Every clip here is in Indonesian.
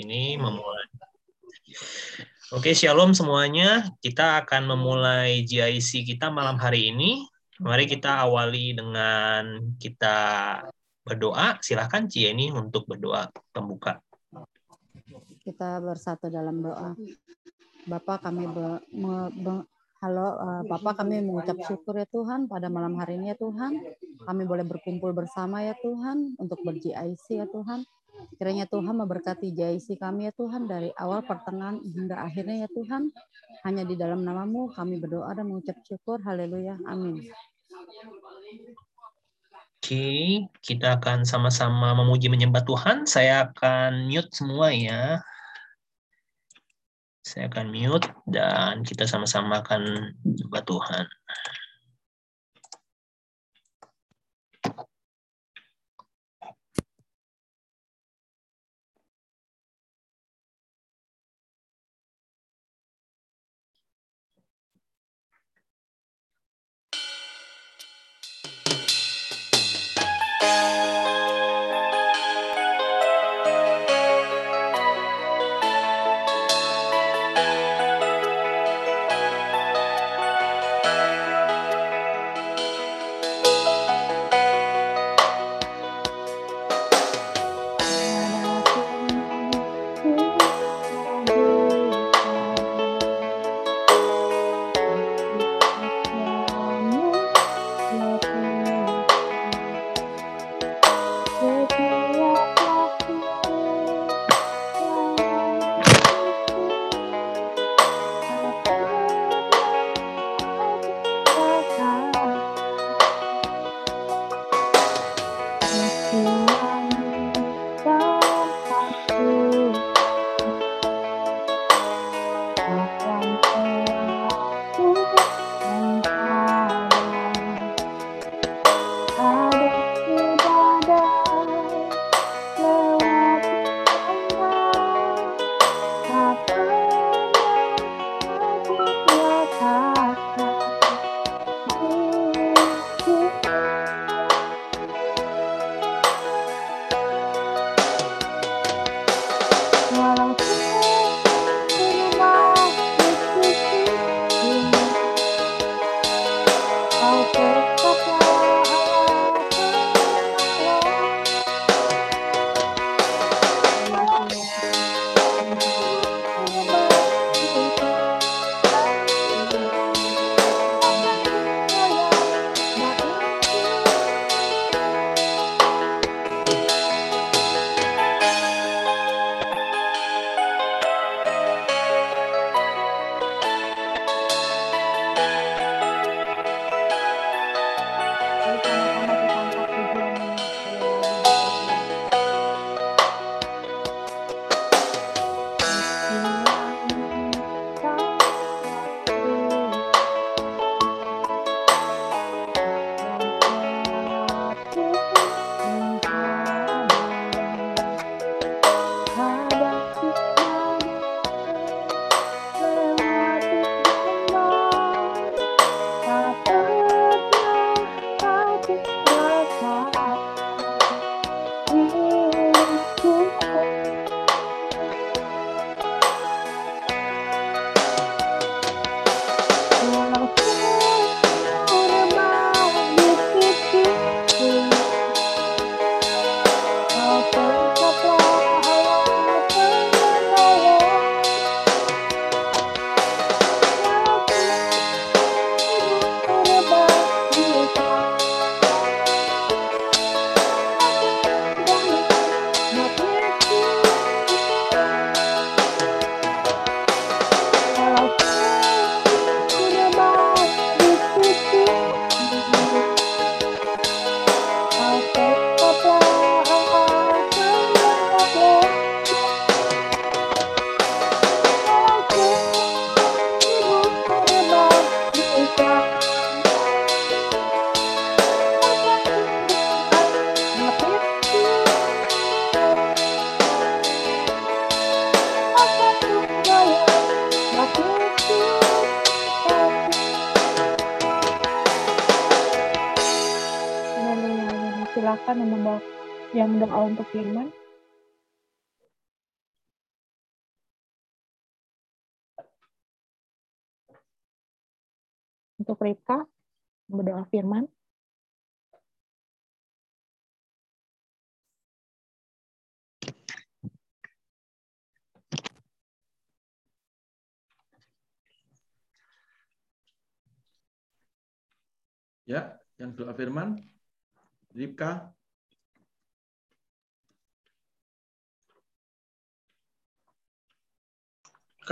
Ini memulai. Oke, shalom semuanya. Kita akan memulai GIC kita malam hari ini. Mari kita awali dengan kita berdoa. Silahkan Cieni untuk berdoa pembuka. Kita bersatu dalam doa. Bapak kami be, me, be, halo uh, Bapak kami mengucap syukur ya Tuhan pada malam hari ini ya Tuhan. Kami boleh berkumpul bersama ya Tuhan untuk ber-GIC ya Tuhan. Kiranya Tuhan memberkati JIC kami ya Tuhan dari awal pertengahan hingga akhirnya ya Tuhan. Hanya di dalam namamu kami berdoa dan mengucap syukur. Haleluya. Amin. Oke, kita akan sama-sama memuji menyembah Tuhan. Saya akan mute semua ya. Saya akan mute dan kita sama-sama akan menyembah Tuhan.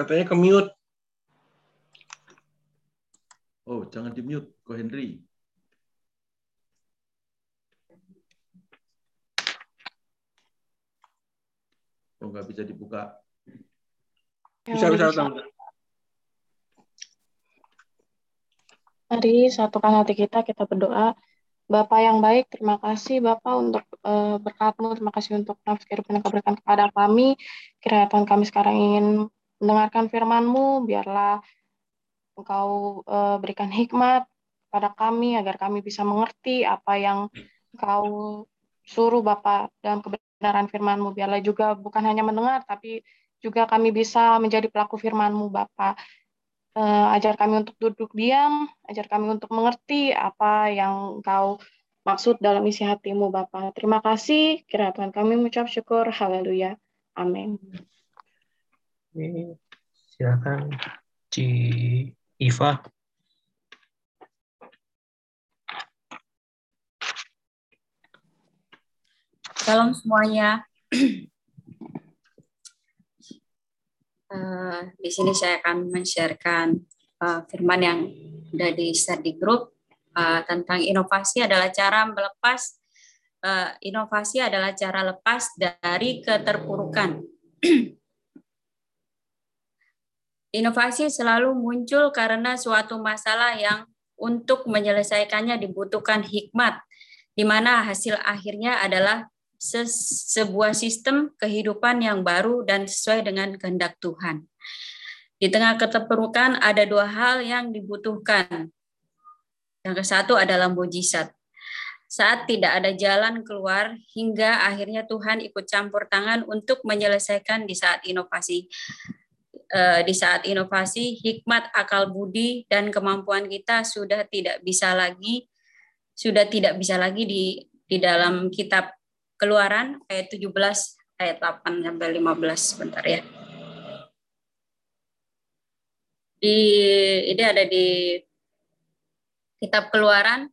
Katanya ke mute. Oh, jangan di mute, Ko Henry. Oh, nggak bisa dibuka. Bisa, bisa, bisa. Mari satukan hati kita, kita berdoa. Bapak yang baik, terima kasih Bapak untuk uh, berkatmu, terima kasih untuk nafas kehidupan yang berikan kepada kami. Kiranya kami sekarang ingin mendengarkan firman-Mu, biarlah Engkau uh, berikan hikmat pada kami agar kami bisa mengerti apa yang Engkau suruh Bapak dalam kebenaran firman-Mu. Biarlah juga bukan hanya mendengar, tapi juga kami bisa menjadi pelaku firman-Mu Bapak uh, ajar kami untuk duduk diam, ajar kami untuk mengerti apa yang Engkau maksud dalam isi hatimu Bapa. Terima kasih, kira Tuhan kami mengucap syukur, haleluya, amin. Silakan Ci Iva. Salam semuanya. Uh, di sini saya akan men-sharekan uh, firman yang sudah di-share di grup uh, tentang inovasi adalah cara melepas uh, inovasi adalah cara lepas dari keterpurukan. inovasi selalu muncul karena suatu masalah yang untuk menyelesaikannya dibutuhkan hikmat, di mana hasil akhirnya adalah se sebuah sistem kehidupan yang baru dan sesuai dengan kehendak Tuhan. Di tengah keterpurukan ada dua hal yang dibutuhkan. Yang ke satu adalah mujizat. Saat tidak ada jalan keluar hingga akhirnya Tuhan ikut campur tangan untuk menyelesaikan di saat inovasi eh, di saat inovasi, hikmat, akal budi, dan kemampuan kita sudah tidak bisa lagi sudah tidak bisa lagi di di dalam kitab Keluaran ayat 17 ayat 8 sampai 15 sebentar ya. Di ini ada di kitab Keluaran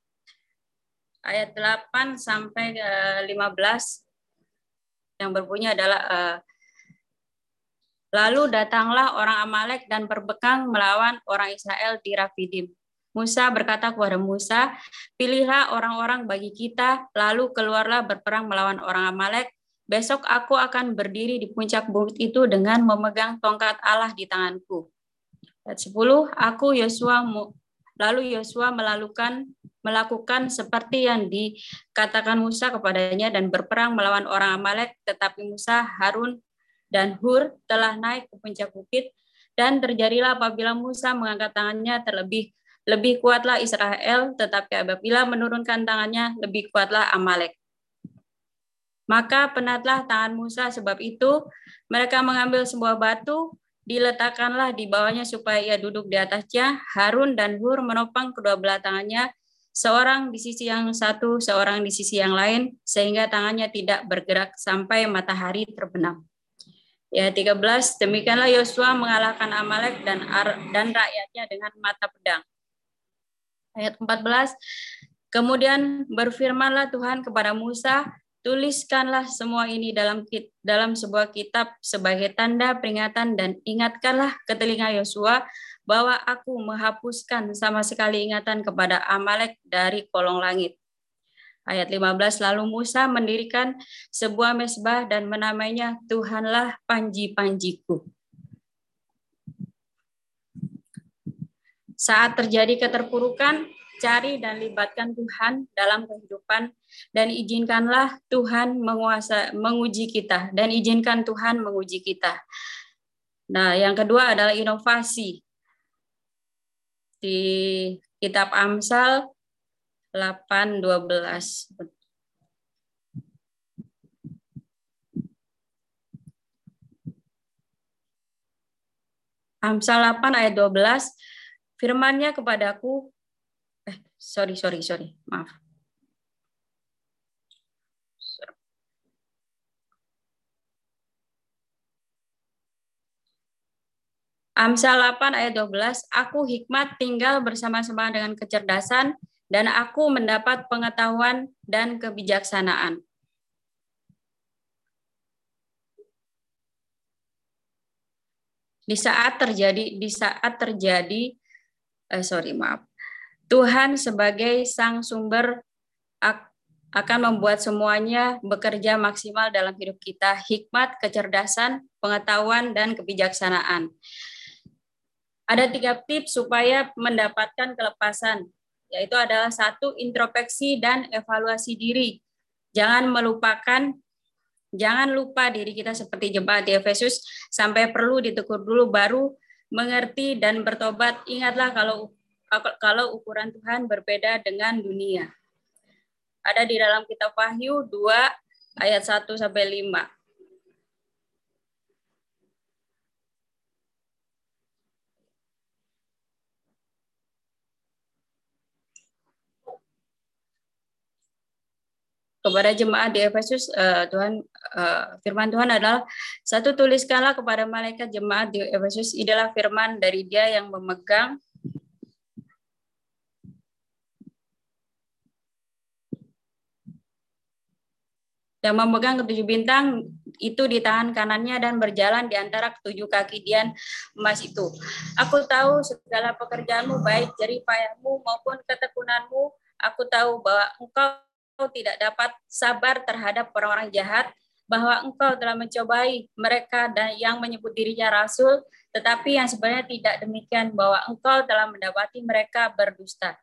ayat 8 sampai 15 yang berbunyi adalah uh, Lalu datanglah orang Amalek dan berbekang melawan orang Israel di Rafidim. Musa berkata kepada Musa, pilihlah orang-orang bagi kita, lalu keluarlah berperang melawan orang Amalek. Besok aku akan berdiri di puncak bukit itu dengan memegang tongkat Allah di tanganku. Ayat 10, aku Yosua lalu Yosua melakukan melakukan seperti yang dikatakan Musa kepadanya dan berperang melawan orang Amalek, tetapi Musa, Harun, dan Hur telah naik ke puncak bukit dan terjadilah apabila Musa mengangkat tangannya terlebih lebih kuatlah Israel, tetapi apabila menurunkan tangannya, lebih kuatlah Amalek. Maka penatlah tangan Musa sebab itu mereka mengambil sebuah batu, diletakkanlah di bawahnya supaya ia duduk di atasnya. Harun dan Hur menopang kedua belah tangannya, seorang di sisi yang satu, seorang di sisi yang lain, sehingga tangannya tidak bergerak sampai matahari terbenam. Ya 13, demikianlah Yosua mengalahkan Amalek dan dan rakyatnya dengan mata pedang ayat 14. Kemudian berfirmanlah Tuhan kepada Musa, tuliskanlah semua ini dalam dalam sebuah kitab sebagai tanda peringatan dan ingatkanlah ke telinga Yosua bahwa aku menghapuskan sama sekali ingatan kepada Amalek dari kolong langit. Ayat 15, lalu Musa mendirikan sebuah mesbah dan menamainya Tuhanlah panji-panjiku. Saat terjadi keterpurukan, cari dan libatkan Tuhan dalam kehidupan dan izinkanlah Tuhan menguasa menguji kita dan izinkan Tuhan menguji kita. Nah, yang kedua adalah inovasi. Di kitab Amsal 8:12. Amsal 8 ayat 12 Firman-Nya kepadaku, sorry, sorry, sorry, maaf. Amsal 8 ayat 12, Aku hikmat tinggal bersama-sama dengan kecerdasan, dan aku mendapat pengetahuan dan kebijaksanaan. Di saat terjadi, di saat terjadi, eh, sorry maaf, Tuhan sebagai sang sumber akan membuat semuanya bekerja maksimal dalam hidup kita, hikmat, kecerdasan, pengetahuan, dan kebijaksanaan. Ada tiga tips supaya mendapatkan kelepasan, yaitu adalah satu introspeksi dan evaluasi diri. Jangan melupakan, jangan lupa diri kita seperti jemaat di Efesus sampai perlu ditegur dulu baru mengerti dan bertobat. Ingatlah kalau kalau ukuran Tuhan berbeda dengan dunia. Ada di dalam kitab Wahyu 2 ayat 1 sampai 5. Kepada jemaat di Efesus uh, Tuhan uh, firman Tuhan adalah satu tuliskanlah kepada malaikat jemaat di Efesus adalah firman dari dia yang memegang yang memegang ketujuh bintang itu di tangan kanannya dan berjalan di antara ketujuh kaki Dian emas itu. Aku tahu segala pekerjaanmu baik jerih payahmu maupun ketekunanmu. Aku tahu bahwa engkau tidak dapat sabar terhadap orang-orang jahat, bahwa engkau telah mencobai mereka dan yang menyebut dirinya rasul, tetapi yang sebenarnya tidak demikian, bahwa engkau telah mendapati mereka berdusta.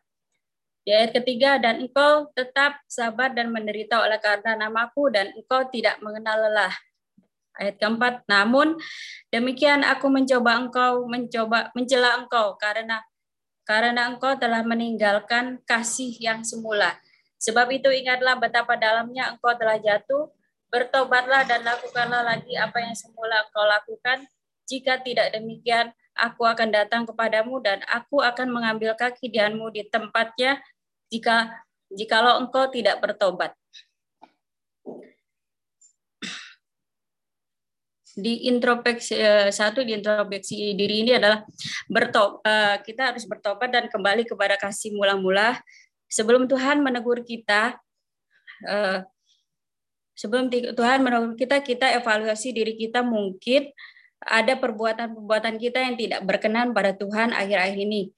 Di ayat ketiga, dan engkau tetap sabar dan menderita oleh karena namaku, dan engkau tidak mengenal lelah. Ayat keempat, namun demikian aku mencoba engkau, mencoba mencela engkau, karena karena engkau telah meninggalkan kasih yang semula. Sebab itu ingatlah betapa dalamnya engkau telah jatuh, bertobatlah dan lakukanlah lagi apa yang semula engkau lakukan. Jika tidak demikian, aku akan datang kepadamu dan aku akan mengambil kaki dianmu di tempatnya jika jikalau engkau tidak bertobat. di introspeksi eh, satu di introspeksi diri ini adalah bertobat eh, kita harus bertobat dan kembali kepada kasih mula-mula sebelum Tuhan menegur kita, uh, sebelum Tuhan menegur kita, kita evaluasi diri kita mungkin ada perbuatan-perbuatan kita yang tidak berkenan pada Tuhan akhir-akhir ini.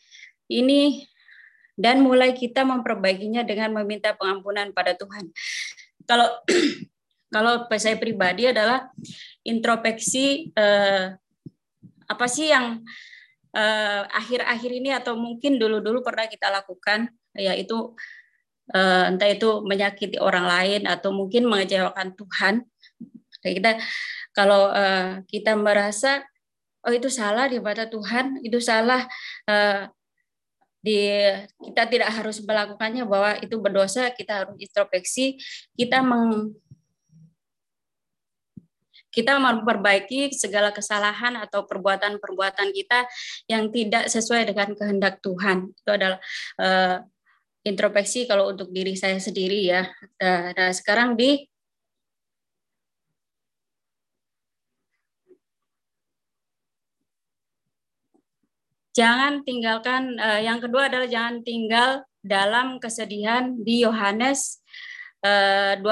Ini dan mulai kita memperbaikinya dengan meminta pengampunan pada Tuhan. Kalau kalau saya pribadi adalah introspeksi eh, apa sih yang eh, akhir-akhir eh, ini atau mungkin dulu-dulu pernah kita lakukan yaitu uh, entah itu menyakiti orang lain atau mungkin mengecewakan Tuhan. Kita kalau uh, kita merasa oh itu salah di mata Tuhan, itu salah uh, di kita tidak harus melakukannya bahwa itu berdosa, kita harus introspeksi, kita meng kita memperbaiki segala kesalahan atau perbuatan-perbuatan kita yang tidak sesuai dengan kehendak Tuhan. Itu adalah introspeksi kalau untuk diri saya sendiri ya. Nah, nah sekarang di jangan tinggalkan uh, yang kedua adalah jangan tinggal dalam kesedihan di Yohanes uh, 20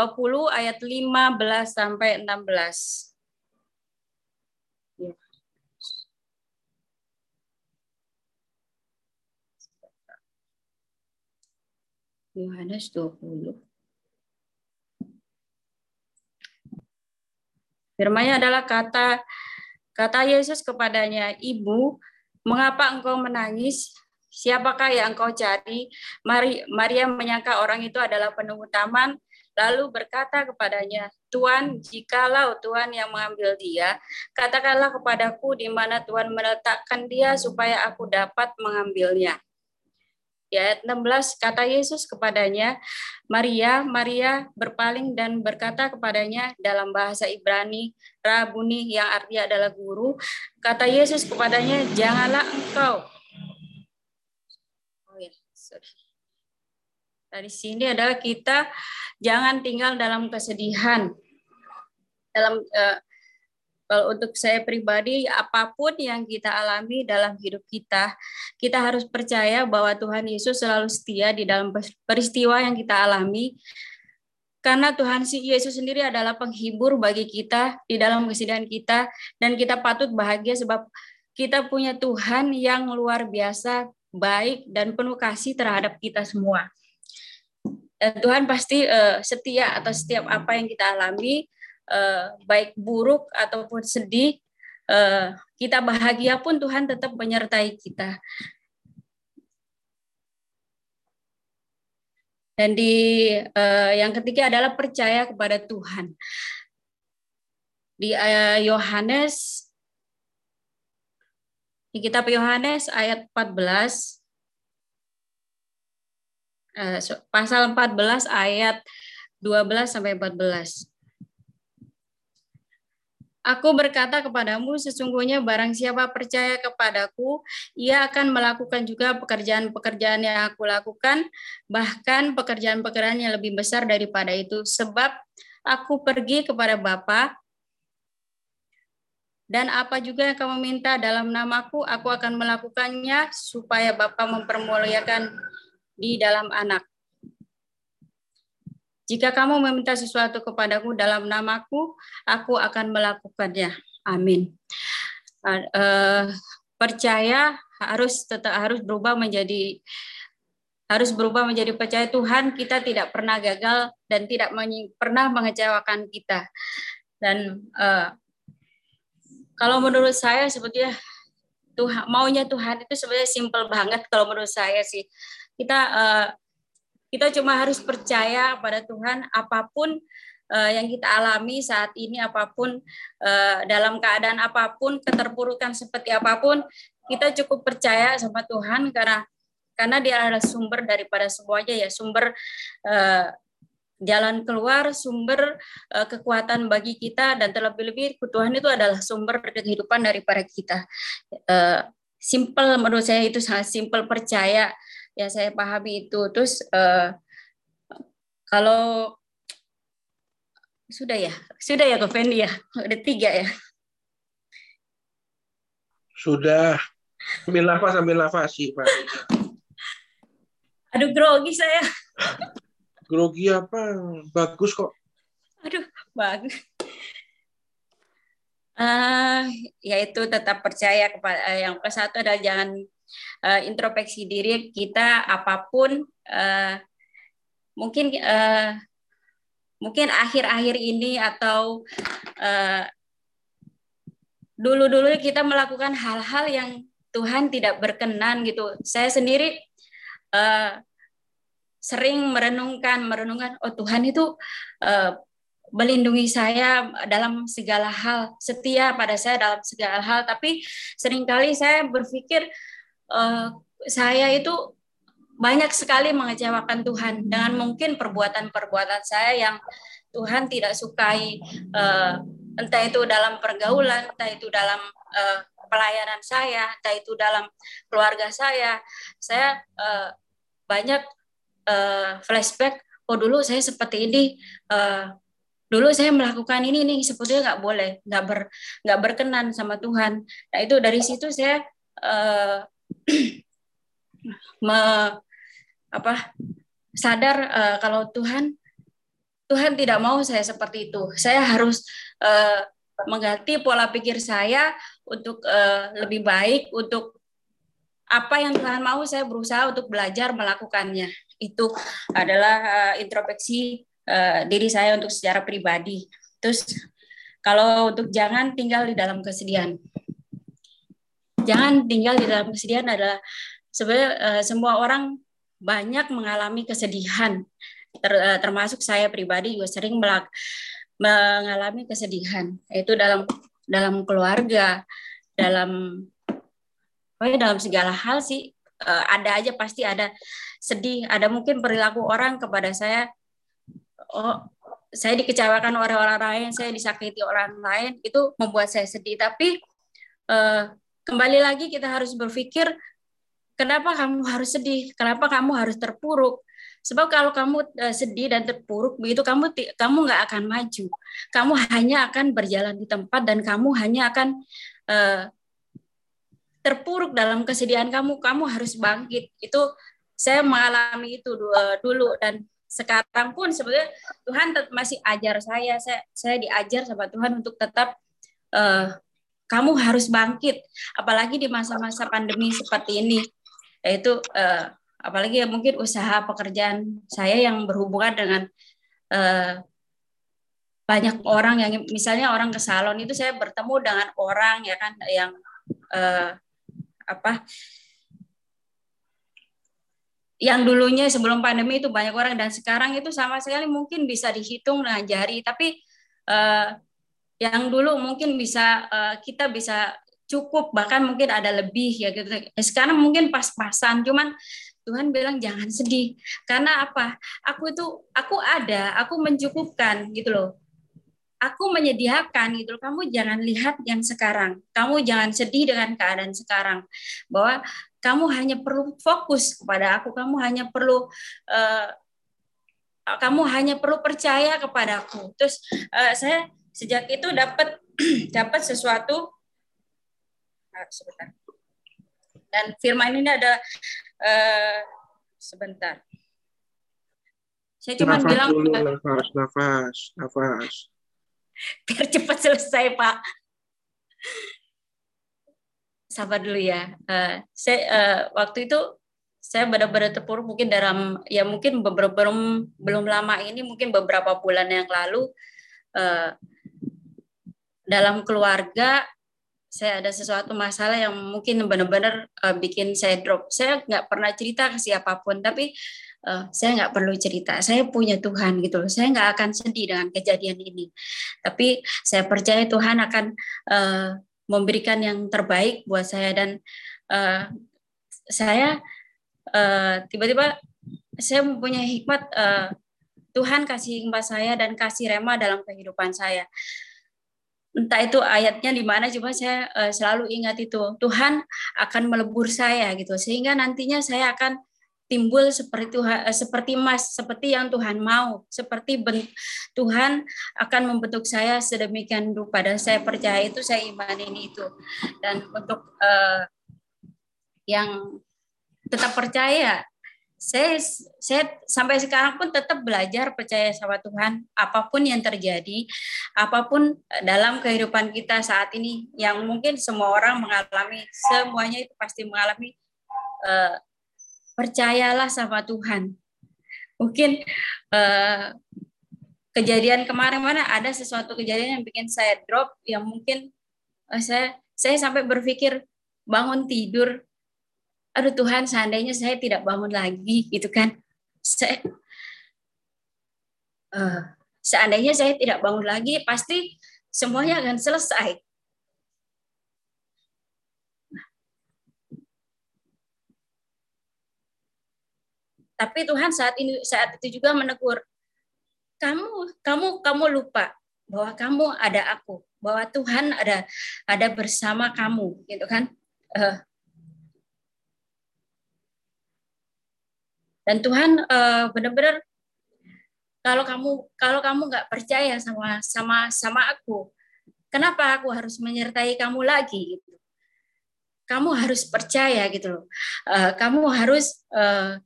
ayat 15 sampai 16. Yohanes 20. Firmanya adalah kata kata Yesus kepadanya, "Ibu, mengapa engkau menangis? Siapakah yang engkau cari?" Maria menyangka orang itu adalah penunggu taman, lalu berkata kepadanya, "Tuan, jikalau Tuhan yang mengambil dia, katakanlah kepadaku di mana Tuhan meletakkan dia supaya aku dapat mengambilnya." Di ayat 16 kata Yesus kepadanya, Maria, Maria berpaling dan berkata kepadanya dalam bahasa Ibrani, Rabuni yang artinya adalah guru. Kata Yesus kepadanya, janganlah engkau. Oh ya, sorry. dari sini adalah kita jangan tinggal dalam kesedihan. Dalam uh, kalau untuk saya pribadi, apa pun yang kita alami dalam hidup kita, kita harus percaya bahwa Tuhan Yesus selalu setia di dalam peristiwa yang kita alami. Karena Tuhan Yesus sendiri adalah penghibur bagi kita di dalam kesedihan kita, dan kita patut bahagia sebab kita punya Tuhan yang luar biasa, baik, dan penuh kasih terhadap kita semua. Tuhan pasti uh, setia atas setiap apa yang kita alami, uh, baik buruk ataupun sedih, uh, kita bahagia pun Tuhan tetap menyertai kita. Dan di uh, yang ketiga adalah percaya kepada Tuhan. Di Yohanes di kitab Yohanes ayat 14 pasal 14 ayat 12 sampai 14. Aku berkata kepadamu, sesungguhnya barang siapa percaya kepadaku, ia akan melakukan juga pekerjaan-pekerjaan yang aku lakukan, bahkan pekerjaan-pekerjaan yang lebih besar daripada itu. Sebab aku pergi kepada Bapa, dan apa juga yang kamu minta dalam namaku, aku akan melakukannya supaya Bapa mempermuliakan di dalam anak. Jika kamu meminta sesuatu kepadaku dalam namaku, aku akan melakukannya. Amin. Uh, percaya harus tetap harus berubah menjadi harus berubah menjadi percaya Tuhan kita tidak pernah gagal dan tidak pernah mengecewakan kita dan uh, kalau menurut saya sebetulnya Tuhan maunya Tuhan itu sebenarnya simpel banget kalau menurut saya sih kita uh, kita cuma harus percaya pada Tuhan apa pun uh, yang kita alami saat ini apa pun uh, dalam keadaan apa pun keterpurukan seperti apa pun kita cukup percaya sama Tuhan karena karena dia adalah sumber daripada semuanya ya sumber uh, jalan keluar sumber uh, kekuatan bagi kita dan terlebih-lebih Tuhan itu adalah sumber kehidupan daripada kita. Uh, simple menurut saya itu sangat simple percaya yang saya pahami itu. Terus uh, kalau sudah ya, sudah ya Fendi ya, ada tiga ya. Sudah. Ambil nafas, ambil nafas sih, Pak. Aduh, grogi saya. Grogi apa? Bagus kok. Aduh, bagus. Uh, yaitu tetap percaya kepada yang ke satu adalah jangan uh, introspeksi diri kita apa pun uh, mungkin uh, mungkin akhir-akhir ini atau uh, dulu-dulu kita melakukan hal-hal yang Tuhan tidak berkenan gitu. Saya sendiri uh, sering merenungkan, merenungkan, oh Tuhan itu uh, melindungi saya dalam segala hal, setia pada saya dalam segala hal. Tapi sering kali saya berpikir uh, saya itu banyak sekali mengecewakan Tuhan dengan mungkin perbuatan-perbuatan saya yang Tuhan tidak sukai. Uh, entah itu dalam pergaulan entah itu dalam uh, pelayanan saya entah itu dalam keluarga saya. Saya uh, banyak uh, flashback oh dulu saya seperti ini uh, dulu saya melakukan ini nih sebetulnya nggak boleh nggak ber nggak berkenan sama Tuhan. Nah itu dari situ saya uh, me, apa sadar uh, kalau Tuhan Tuhan tidak mau saya seperti itu. Saya harus uh, mengganti pola pikir saya untuk uh, lebih baik untuk apa yang Tuhan mau saya berusaha untuk belajar melakukannya. Itu adalah uh, introspeksi uh, diri saya untuk secara pribadi. Terus kalau untuk jangan tinggal di dalam kesedihan jangan tinggal di dalam kesedihan adalah sebenarnya uh, semua orang banyak mengalami kesedihan. Ter, uh, termasuk saya pribadi juga sering melak, mengalami kesedihan. Yaitu dalam dalam keluarga dalam oh ya dalam segala hal sih uh, ada aja pasti ada sedih. Ada mungkin perilaku orang kepada saya oh saya dikecewakan oleh orang lain saya disakiti orang lain itu membuat saya sedih. Tapi uh, kembali lagi kita harus berpikir kenapa kamu harus sedih, kenapa kamu harus terpuruk. Sebab kalau kamu uh, sedih dan terpuruk begitu kamu kamu nggak akan maju. Kamu hanya akan berjalan di tempat dan kamu hanya akan uh, terpuruk dalam kesedihan kamu. Kamu harus bangkit. Itu saya mengalami itu uh, dulu dan sekarang pun sebenarnya Tuhan masih ajar saya. Saya saya diajar sama Tuhan untuk tetap uh, kamu harus bangkit. Apalagi di masa-masa pandemi seperti ini. Yaitu uh, apalagi ya mungkin usaha pekerjaan saya yang berhubungan dengan uh, banyak orang yang misalnya orang ke salon itu saya bertemu dengan orang ya kan yang uh, apa yang dulunya sebelum pandemi itu banyak orang dan sekarang itu sama sekali mungkin bisa dihitung dengan jari tapi uh, yang dulu mungkin bisa uh, kita bisa cukup bahkan mungkin ada lebih ya gitu. Sekarang mungkin pas-pasan cuman Tuhan bilang jangan sedih. Karena apa? Aku itu aku ada aku mencukupkan gitu loh. Aku menyediakan gitu loh. kamu jangan lihat yang sekarang. Kamu jangan sedih dengan keadaan sekarang. Bahwa kamu hanya perlu fokus kepada aku. Kamu hanya perlu uh, kamu hanya perlu percaya kepadaku terus uh, saya sejak itu dapat dapat sesuatu uh, sebentar dan firman ini ada uh, sebentar. Saya cuma nafas bilang dulu, nafas, nafas, nafas. Biar cepat selesai, Pak. Sabar dulu ya. Uh, saya uh, waktu itu saya benar-benar terpuruk mungkin dalam ya mungkin beberapa belum belum lama ini mungkin beberapa bulan yang lalu uh, dalam keluarga saya ada sesuatu masalah yang mungkin benar-benar uh, bikin saya drop. Saya nggak pernah cerita ke siapa pun, tapi uh, saya nggak perlu cerita. Saya punya Tuhan gitu loh. Saya nggak akan sedih dengan kejadian ini. Tapi saya percaya Tuhan akan uh, memberikan yang terbaik buat saya dan uh, saya tiba-tiba uh, saya mempunyai hikmat uh, Tuhan kasih hikmat saya dan kasih rema dalam kehidupan saya entah itu ayatnya di mana cuma saya uh, selalu ingat itu Tuhan akan melebur saya gitu. Sehingga nantinya saya akan timbul seperti Tuhan uh, seperti emas seperti yang Tuhan mau seperti ben, Tuhan akan membentuk saya sedemikian rupa. Dan saya percaya itu saya iman ini itu. Dan untuk uh, yang tetap percaya saya saya sampai sekarang pun tetap belajar percaya sama Tuhan apa pun yang terjadi apa pun dalam kehidupan kita saat ini yang mungkin semua orang mengalami semuanya itu pasti mengalami uh, percayalah sama Tuhan. Mungkin uh, kejadian kemarin mana ada sesuatu kejadian yang bikin saya drop yang mungkin uh, saya saya sampai berpikir bangun tidur aduh Tuhan seandainya saya tidak bangun lagi gitu kan. Saya uh, seandainya saya tidak bangun lagi pasti semuanya akan selesai. Tapi Tuhan saat ini saat itu juga menegur kamu kamu kamu lupa bahwa kamu ada aku bahwa Tuhan ada ada bersama kamu gitu kan. Uh, Dan Tuhan uh, benar-benar kalau kamu kalau kamu nggak percaya sama sama sama aku, kenapa aku harus menyertai kamu lagi gitu? Kamu harus percaya gitu loh. Uh, kamu harus uh,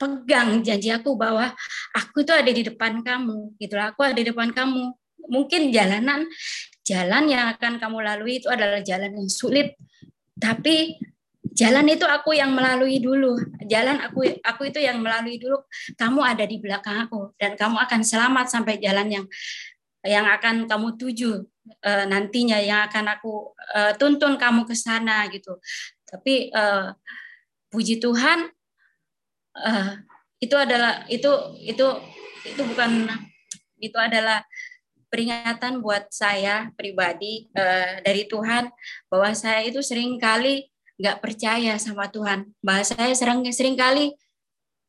pegang janji aku bahwa aku itu ada di depan kamu gitu loh. Aku ada di depan kamu. Mungkin jalanan jalan yang akan kamu lalui itu adalah jalan yang sulit, tapi Jalan itu aku yang melalui dulu. Jalan aku aku itu yang melalui dulu. Kamu ada di belakang aku dan kamu akan selamat sampai jalan yang yang akan kamu tuju uh, nantinya yang akan aku uh, tuntun kamu ke sana gitu. Tapi uh, puji Tuhan uh, itu adalah itu itu itu bukan itu adalah peringatan buat saya pribadi uh, dari Tuhan bahwa saya itu sering kali nggak percaya sama Tuhan. Bahasa saya sering sering kali,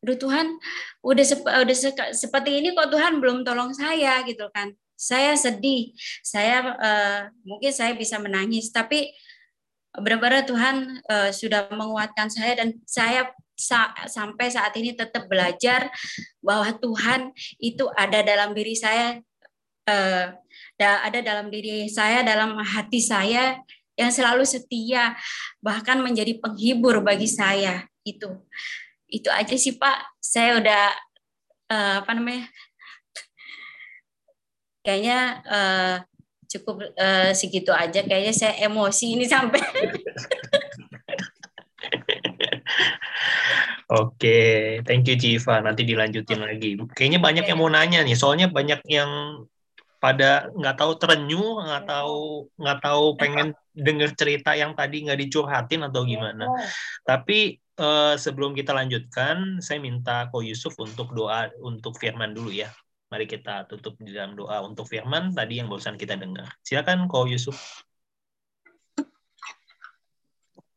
aduh Tuhan, udah sep, udah se, seperti ini kok Tuhan belum tolong saya gitu kan. Saya sedih, saya uh, mungkin saya bisa menangis, tapi benar-benar Tuhan uh, sudah menguatkan saya dan saya sa sampai saat ini tetap belajar bahwa Tuhan itu ada dalam diri saya uh, ada dalam diri saya dalam hati saya yang selalu setia bahkan menjadi penghibur bagi saya itu. Itu aja sih Pak. Saya udah uh, apa namanya kayaknya uh, cukup uh, segitu aja. Kayaknya saya emosi ini sampai. Oke, thank you Civa. Nanti dilanjutin lagi. Kayaknya banyak yang mau nanya nih, soalnya banyak yang pada nggak tahu terenyuh, nggak tahu nggak tahu pengen denger cerita yang tadi nggak dicurhatin atau gimana. Tapi uh, sebelum kita lanjutkan, saya minta Ko Yusuf untuk doa untuk Firman dulu ya. Mari kita tutup di dalam doa untuk firman tadi yang barusan kita dengar. Silakan Ko Yusuf.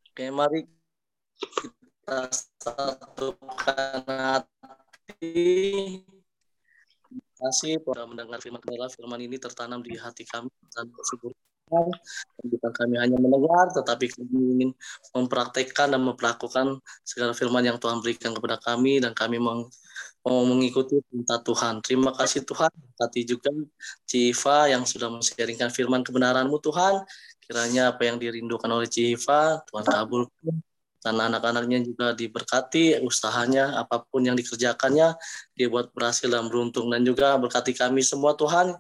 Oke, mari kita satukan hati. Terima kasih telah mendengar firman Allah. Firman ini tertanam di hati kami dan bersyukur bukan kami hanya mendengar, tetapi kami ingin mempraktekkan dan memperlakukan segala firman yang Tuhan berikan kepada kami dan kami mau mengikuti perintah Tuhan. Terima kasih Tuhan. Tadi juga Civa yang sudah men-sharingkan firman kebenaran-Mu Tuhan. Kiranya apa yang dirindukan oleh Civa, Tuhan kabulkan. Dan anak-anaknya juga diberkati usahanya, apa pun yang dikerjakannya, dia buat berhasil dan beruntung. Dan juga berkati kami semua Tuhan.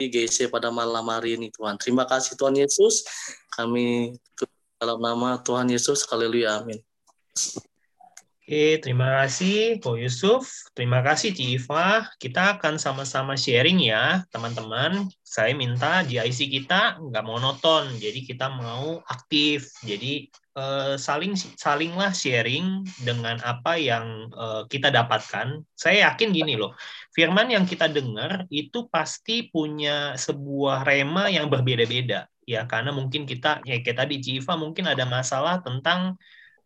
Di GC pada malam hari ini Tuhan. Terima kasih Tuhan Yesus. Kami dalam nama Tuhan Yesus. Haleluya. Amin. Oke, terima kasih Ko Yusuf. Terima kasih Civa. Kita akan sama-sama sharing ya, teman-teman. Saya minta GIC kita nggak monoton, jadi kita mau aktif. Jadi eh, saling salinglah sharing dengan apa yang eh, kita dapatkan. Saya yakin gini loh, firman yang kita dengar itu pasti punya sebuah rema yang berbeda-beda. Ya, karena mungkin kita, ya kayak tadi Civa mungkin ada masalah tentang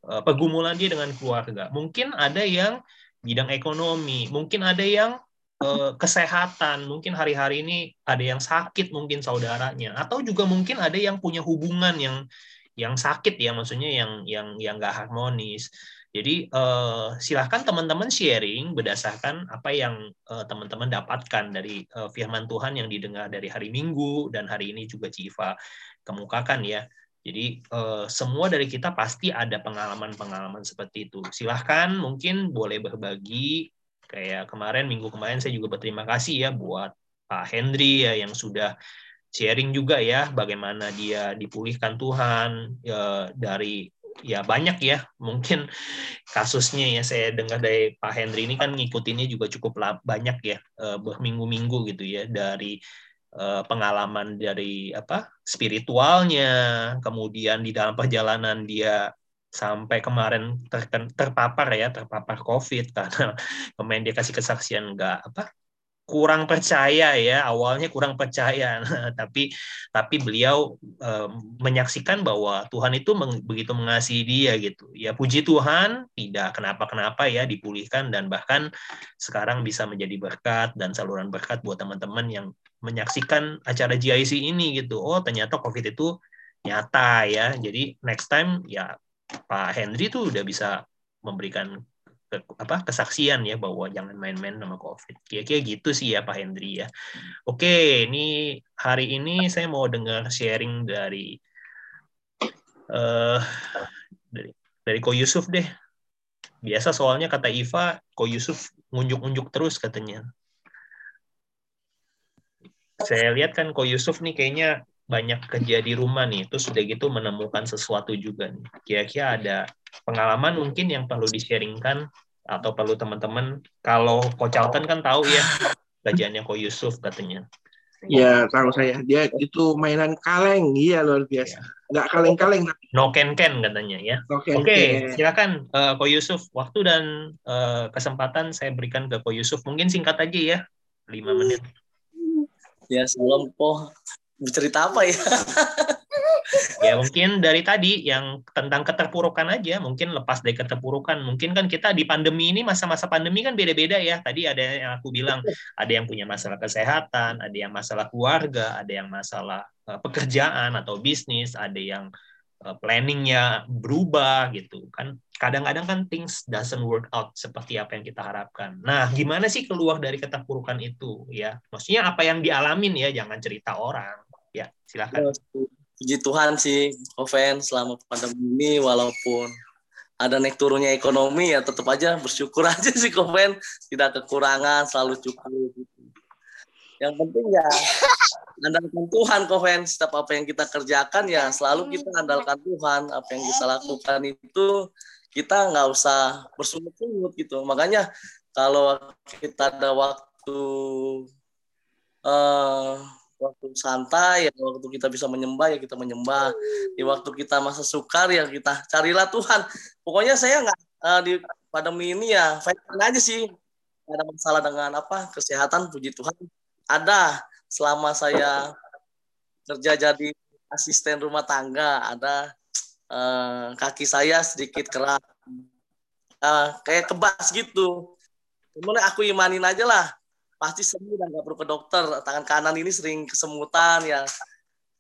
Eh, pergumulan dia dengan keluarga. Mungkin ada yang bidang ekonomi, mungkin ada yang uh, kesehatan, mungkin hari-hari ini ada yang sakit mungkin saudaranya, atau juga mungkin ada yang punya hubungan yang yang sakit ya, maksudnya yang yang yang nggak harmonis. Jadi uh, silahkan teman-teman sharing berdasarkan apa yang uh, teman-teman dapatkan dari uh, firman Tuhan yang didengar dari hari Minggu dan hari ini juga Civa kemukakan ya. Jadi uh, semua dari kita pasti ada pengalaman-pengalaman seperti itu. Silahkan mungkin boleh berbagi. Kayak kemarin, minggu kemarin saya juga berterima kasih ya buat Pak Hendri ya yang sudah sharing juga ya bagaimana dia dipulihkan Tuhan ya, dari ya banyak ya mungkin kasusnya ya saya dengar dari Pak Hendri ini kan ngikutinnya juga cukup banyak ya eh, berminggu-minggu gitu ya dari pengalaman dari apa spiritualnya, kemudian di dalam perjalanan dia sampai kemarin ter, terpapar ya terpapar COVID karena kemarin dia kasih kesaksian nggak apa kurang percaya ya awalnya kurang percaya. Nah, tapi tapi beliau e, menyaksikan bahwa Tuhan itu meng, begitu mengasihi dia gitu. Ya puji Tuhan tidak kenapa kenapa ya dipulihkan dan bahkan sekarang bisa menjadi berkat dan saluran berkat buat teman-teman yang menyaksikan acara GIC ini gitu oh ternyata COVID itu nyata ya jadi next time ya Pak Henry tuh udah bisa memberikan ke, apa kesaksian ya bahwa jangan main-main sama COVID. Kira-kira gitu sih ya Pak Hendri ya. Oke, ini hari ini saya mau dengar sharing dari uh, dari dari Ko Yusuf deh. Biasa soalnya kata Iva, Ko Yusuf ngunjuk-ngunjuk terus katanya. Saya lihat kan Ko Yusuf nih kayaknya banyak kerja di rumah nih, terus sudah gitu menemukan sesuatu juga nih. Kira-kira ada pengalaman mungkin yang perlu di-sharingkan atau perlu teman-teman, kalau Ko Charlton kan tahu ya gajiannya Ko Yusuf katanya. Ya, tahu saya. Dia itu mainan kaleng, iya luar biasa. Ya. Nggak kaleng-kaleng. No ken-ken katanya ya. No Oke, okay, silakan uh, Ko Yusuf. Waktu dan uh, kesempatan saya berikan ke Ko Yusuf. Mungkin singkat aja ya, lima menit. Ya, salam Po bercerita apa ya? ya mungkin dari tadi yang tentang keterpurukan aja, mungkin lepas dari keterpurukan. Mungkin kan kita di pandemi ini masa-masa pandemi kan beda-beda ya. Tadi ada yang aku bilang, ada yang punya masalah kesehatan, ada yang masalah keluarga, ada yang masalah uh, pekerjaan atau bisnis, ada yang uh, planningnya berubah gitu kan. Kadang-kadang kan things doesn't work out seperti apa yang kita harapkan. Nah, gimana sih keluar dari keterpurukan itu ya? Maksudnya apa yang dialamin ya, jangan cerita orang. Ya, silakan. Puji Tuhan sih, Oven selama pandemi walaupun ada naik turunnya ekonomi ya tetap aja bersyukur aja sih Koven tidak kekurangan selalu cukup. Yang penting ya andalkan Tuhan Koven setiap apa yang kita kerjakan ya selalu kita andalkan Tuhan apa yang kita lakukan itu kita nggak usah bersungut-sungut gitu. Makanya kalau kita ada waktu uh, waktu santai ya waktu kita bisa menyembah ya kita menyembah. Di waktu kita masa sukar ya kita carilah Tuhan. Pokoknya saya nggak uh, di pandemi ini ya fine aja sih. Ada masalah dengan apa kesehatan puji Tuhan. Ada selama saya kerja jadi asisten rumah tangga ada uh, kaki saya sedikit kerak uh, kayak kebas gitu. Cuman aku imanin aja lah. Pasti sembuh dan gak perlu ke dokter. Tangan kanan ini sering kesemutan ya.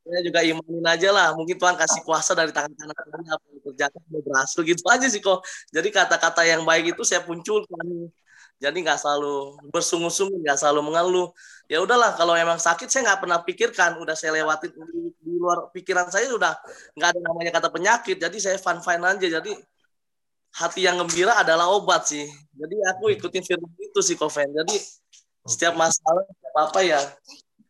Saya juga imanin aja lah. Mungkin Tuhan kasih kuasa dari tangan kanan ini apa yang kerjakan berhasil gitu aja sih kok. Jadi kata-kata yang baik itu saya munculkan jadi nggak selalu bersungut-sungut nggak selalu mengeluh. Ya udahlah kalau emang sakit saya nggak pernah pikirkan. Udah saya lewatin di, di luar pikiran saya sudah nggak ada namanya kata penyakit. Jadi saya fun fine aja. Jadi hati yang gembira adalah obat sih. Jadi aku ikutin firman itu sih Koven. Jadi setiap masalah apa apa ya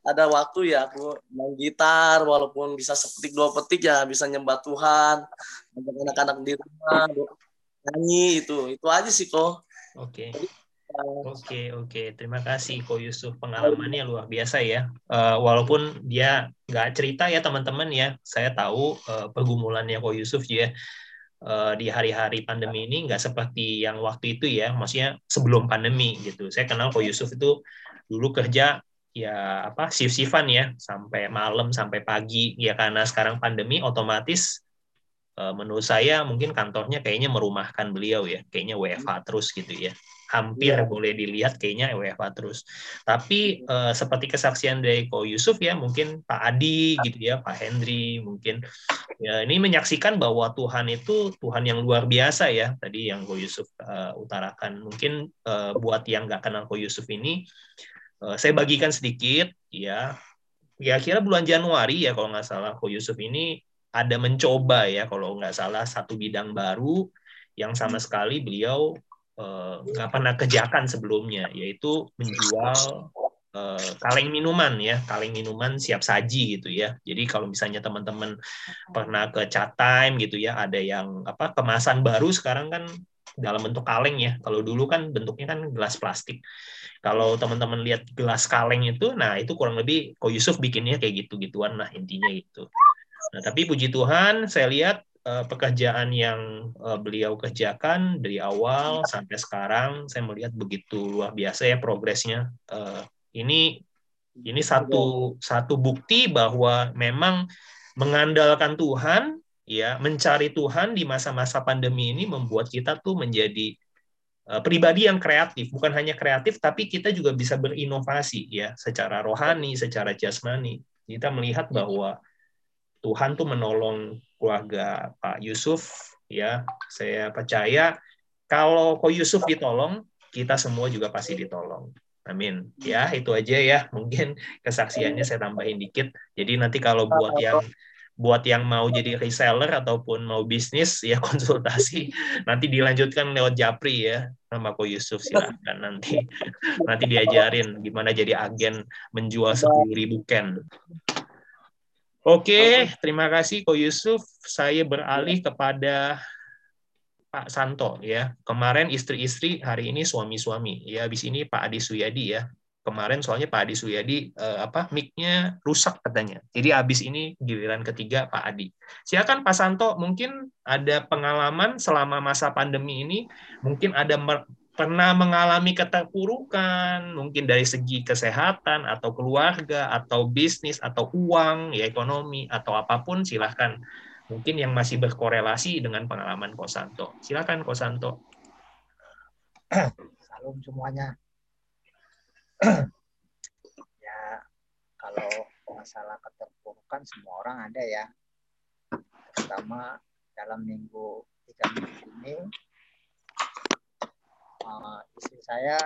ada waktu ya aku main gitar walaupun bisa sepetik dua petik ya bisa nyembah Tuhan untuk anak-anak di rumah nyanyi itu. Itu aja sih kok oke. Okay. Oke oke. Terima kasih Ko Yusuf. Pengalamannya luar biasa ya. Uh, walaupun dia nggak cerita ya teman-teman ya. Saya tahu uh, pergumulannya Ko Yusuf ya. Uh, di hari-hari pandemi ini nggak seperti yang waktu itu ya. Maksudnya sebelum pandemi gitu. Saya kenal Ko Yusuf itu dulu kerja ya apa shift-shiftan ya. Sampai malam sampai pagi. Ya karena sekarang pandemi otomatis menurut saya mungkin kantornya kayaknya merumahkan beliau ya. Kayaknya WFH terus gitu ya hampir yeah. boleh dilihat kayaknya WFA terus. Tapi uh, seperti kesaksian dari Ko Yusuf ya, mungkin Pak Adi gitu ya, Pak Hendri mungkin ya ini menyaksikan bahwa Tuhan itu Tuhan yang luar biasa ya. Tadi yang Ko Yusuf uh, utarakan. Mungkin uh, buat yang nggak kenal Ko Yusuf ini, uh, saya bagikan sedikit ya. Ya kira bulan Januari ya kalau nggak salah Ko Yusuf ini ada mencoba ya kalau nggak salah satu bidang baru yang sama sekali beliau Eh, pernah kerjakan sebelumnya yaitu menjual uh, kaleng minuman ya kaleng minuman siap saji gitu ya. Jadi kalau misalnya teman-teman pernah ke chat time gitu ya ada yang apa kemasan baru sekarang kan dalam bentuk kaleng ya. Kalau dulu kan bentuknya kan gelas plastik. Kalau teman-teman lihat gelas kaleng itu nah itu kurang lebih Ko Yusuf bikinnya kayak gitu gituan lah intinya itu. Nah tapi puji Tuhan saya lihat uh, pekerjaan yang uh, beliau kerjakan dari awal sampai sekarang saya melihat begitu luar biasa ya progresnya. Uh, ini ini satu satu bukti bahwa memang mengandalkan Tuhan ya mencari Tuhan di masa-masa pandemi ini membuat kita tuh menjadi uh, pribadi yang kreatif bukan hanya kreatif tapi kita juga bisa berinovasi ya secara rohani secara jasmani kita melihat bahwa Tuhan tuh menolong keluarga Pak Yusuf ya saya percaya kalau Ko Yusuf ditolong kita semua juga pasti ditolong. Amin. Ya itu aja ya. Mungkin kesaksiannya saya tambahin dikit. Jadi nanti kalau buat yang buat yang mau jadi reseller ataupun mau bisnis ya konsultasi nanti dilanjutkan lewat Japri ya sama Ko Yusuf silahkan nanti. Nanti diajarin gimana jadi agen menjual sepuluh ribu ken Oke, terima kasih Ko Yusuf. Saya beralih kepada Pak Santo ya. Kemarin istri-istri, hari ini suami-suami. Ya, habis ini Pak Adi Suyadi ya. Kemarin soalnya Pak Adi Suyadi eh, apa mic-nya rusak katanya. Jadi habis ini giliran ketiga Pak Adi. Silakan Pak Santo, mungkin ada pengalaman selama masa pandemi ini, mungkin ada pernah mengalami keterpurukan, mungkin dari segi kesehatan atau keluarga atau bisnis atau uang, ya ekonomi atau apa pun, silahkan. Mungkin yang masih berkorelasi dengan pengalaman Kosanto. Silahkan Kosanto. Salam semuanya. ya, kalau masalah keterpurukan semua orang ada ya. Pertama dalam minggu tiga minggu ini uh, istri saya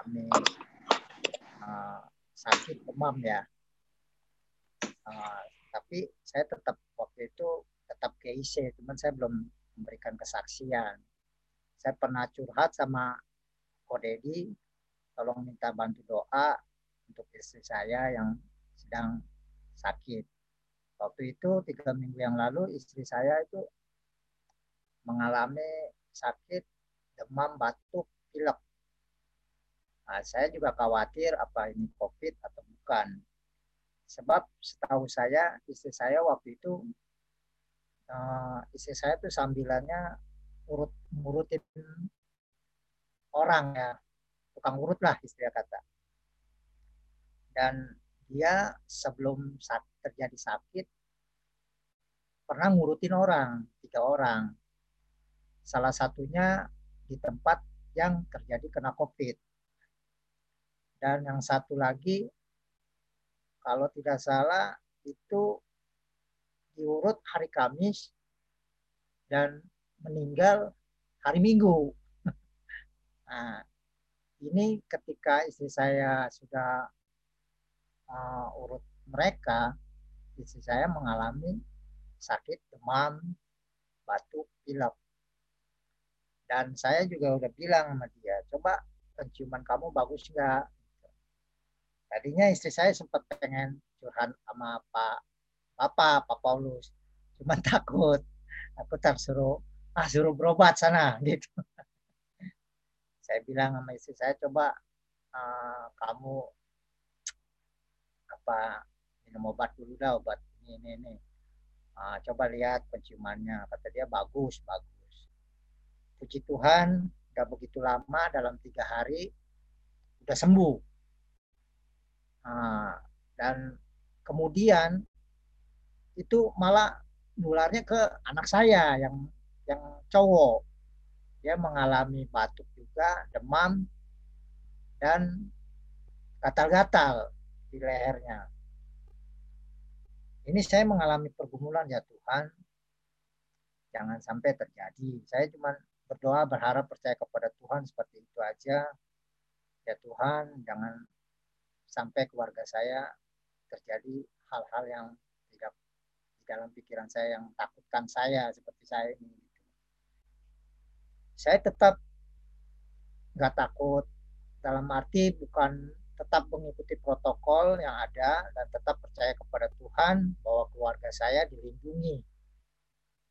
kami uh, sakit demam ya. Uh, tapi saya tetap waktu itu tetap GIC, cuman saya belum memberikan kesaksian. Saya pernah curhat sama Kodedi, tolong minta bantu doa untuk istri saya yang sedang sakit. Waktu itu tiga minggu yang lalu istri saya itu mengalami sakit demam, batuk, pilek. Nah, saya juga khawatir apa ini COVID atau bukan. Sebab setahu saya istri saya waktu itu uh, istri saya tuh sambilannya urut ngurutin orang ya tukang urut lah istilah kata dan dia sebelum saat terjadi sakit pernah ngurutin orang tiga orang salah satunya di tempat yang terjadi kena covid dan yang satu lagi kalau tidak salah itu diurut hari Kamis dan meninggal hari Minggu. Nah, ini ketika istri saya sudah uh, urut mereka, istri saya mengalami sakit demam, batuk, pilek. Dan saya juga udah bilang sama dia, coba penciuman kamu bagus nggak? Tadinya istri saya sempat pengen curhat sama Pak Bapak, Pak Paulus. Cuman takut. Aku tak suruh, ah suruh berobat sana gitu. saya bilang sama istri saya, coba uh, kamu apa minum obat dulu dah obat ini ini ini. Uh, coba lihat penciumannya, kata dia bagus bagus. Puji Tuhan, udah begitu lama dalam tiga hari udah sembuh. Uh, dan kemudian itu malah nularnya ke anak saya yang yang cowok. Dia mengalami batuk juga, demam, dan gatal-gatal di lehernya. Ini saya mengalami pergumulan ya Tuhan. Jangan sampai terjadi. Saya cuma berdoa berharap percaya kepada Tuhan seperti itu aja. Ya Tuhan, jangan sampai keluarga saya terjadi hal-hal yang dalam pikiran saya yang takutkan saya seperti saya ini. Saya tetap nggak takut dalam arti bukan tetap mengikuti protokol yang ada dan tetap percaya kepada Tuhan bahwa keluarga saya dilindungi.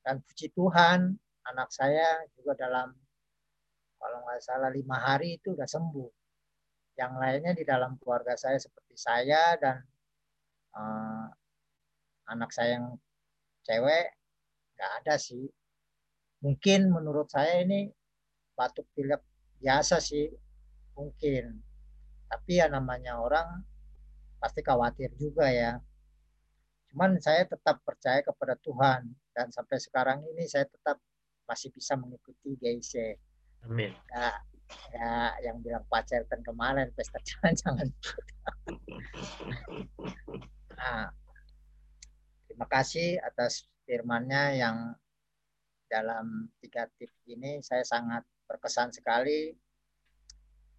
Dan puji Tuhan, anak saya juga dalam kalau nggak salah lima hari itu udah sembuh. Yang lainnya di dalam keluarga saya seperti saya dan uh, anak saya yang cewek nggak ada sih. Mungkin menurut saya ini batuk pilek biasa sih, mungkin. Tapi ya namanya orang pasti khawatir juga ya. Cuman saya tetap percaya kepada Tuhan dan sampai sekarang ini saya tetap masih bisa mengikuti GIC. Amin. Ya, ya yang bilang pacar dan kemarin pesta jangan-jangan. nah, Terima kasih atas firmannya yang dalam tiga tip ini saya sangat berkesan sekali.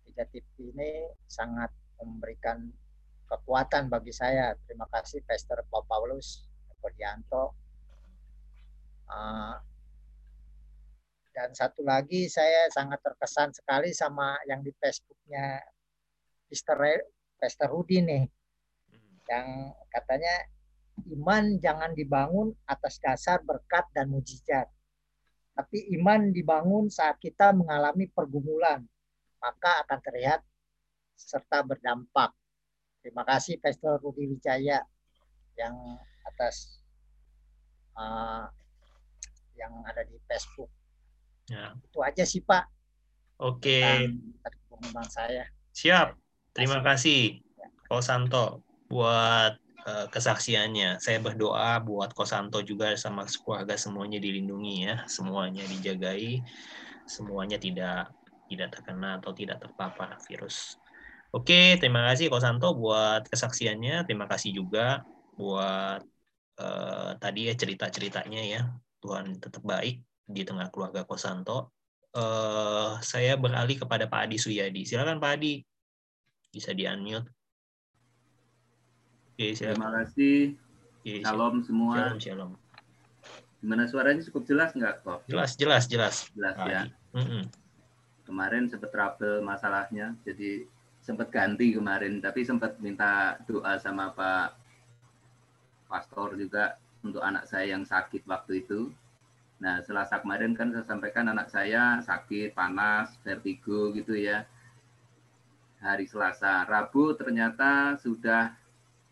Tiga tip ini sangat memberikan kekuatan bagi saya. Terima kasih Pastor Paul Paulus Kodianto. Uh, dan satu lagi saya sangat terkesan sekali sama yang di Facebooknya Pastor Pastor Rudi nih, yang katanya iman jangan dibangun atas dasar berkat dan mujizat. Tapi iman dibangun saat kita mengalami pergumulan, maka akan terlihat serta berdampak. Terima kasih Pastor Rudi Wijaya yang atas uh, yang ada di Facebook. Ya. Itu aja sih Pak. Oke. Okay. saya. Siap. Terima kasih, Pak Santo, buat Eh, kesaksiannya. Saya berdoa buat Kosanto juga sama keluarga semuanya dilindungi ya, semuanya dijagai, semuanya tidak tidak terkena atau tidak terpapar virus. Oke, terima kasih Kosanto buat kesaksiannya. Terima kasih juga buat uh, tadi ya cerita-ceritanya ya. Tuhan tetap baik di tengah keluarga Kosanto. uh, saya beralih kepada Pak Adi Suyadi. Silakan Pak Adi. Bisa di-unmute. Oke, silakan. Terima kasih. Oke, shalom semua. Shalom, shalom. Gimana suaranya cukup jelas nggak kok? Jelas, jelas, jelas. Jelas ya. Mm -hmm. Kemarin sempat trouble masalahnya, jadi sempat ganti kemarin, tapi sempat minta doa sama Pak Pastor juga untuk anak saya yang sakit waktu itu. Nah, selasa kemarin kan saya sampaikan anak saya sakit, panas, vertigo gitu ya. Hari Selasa, Rabu ternyata sudah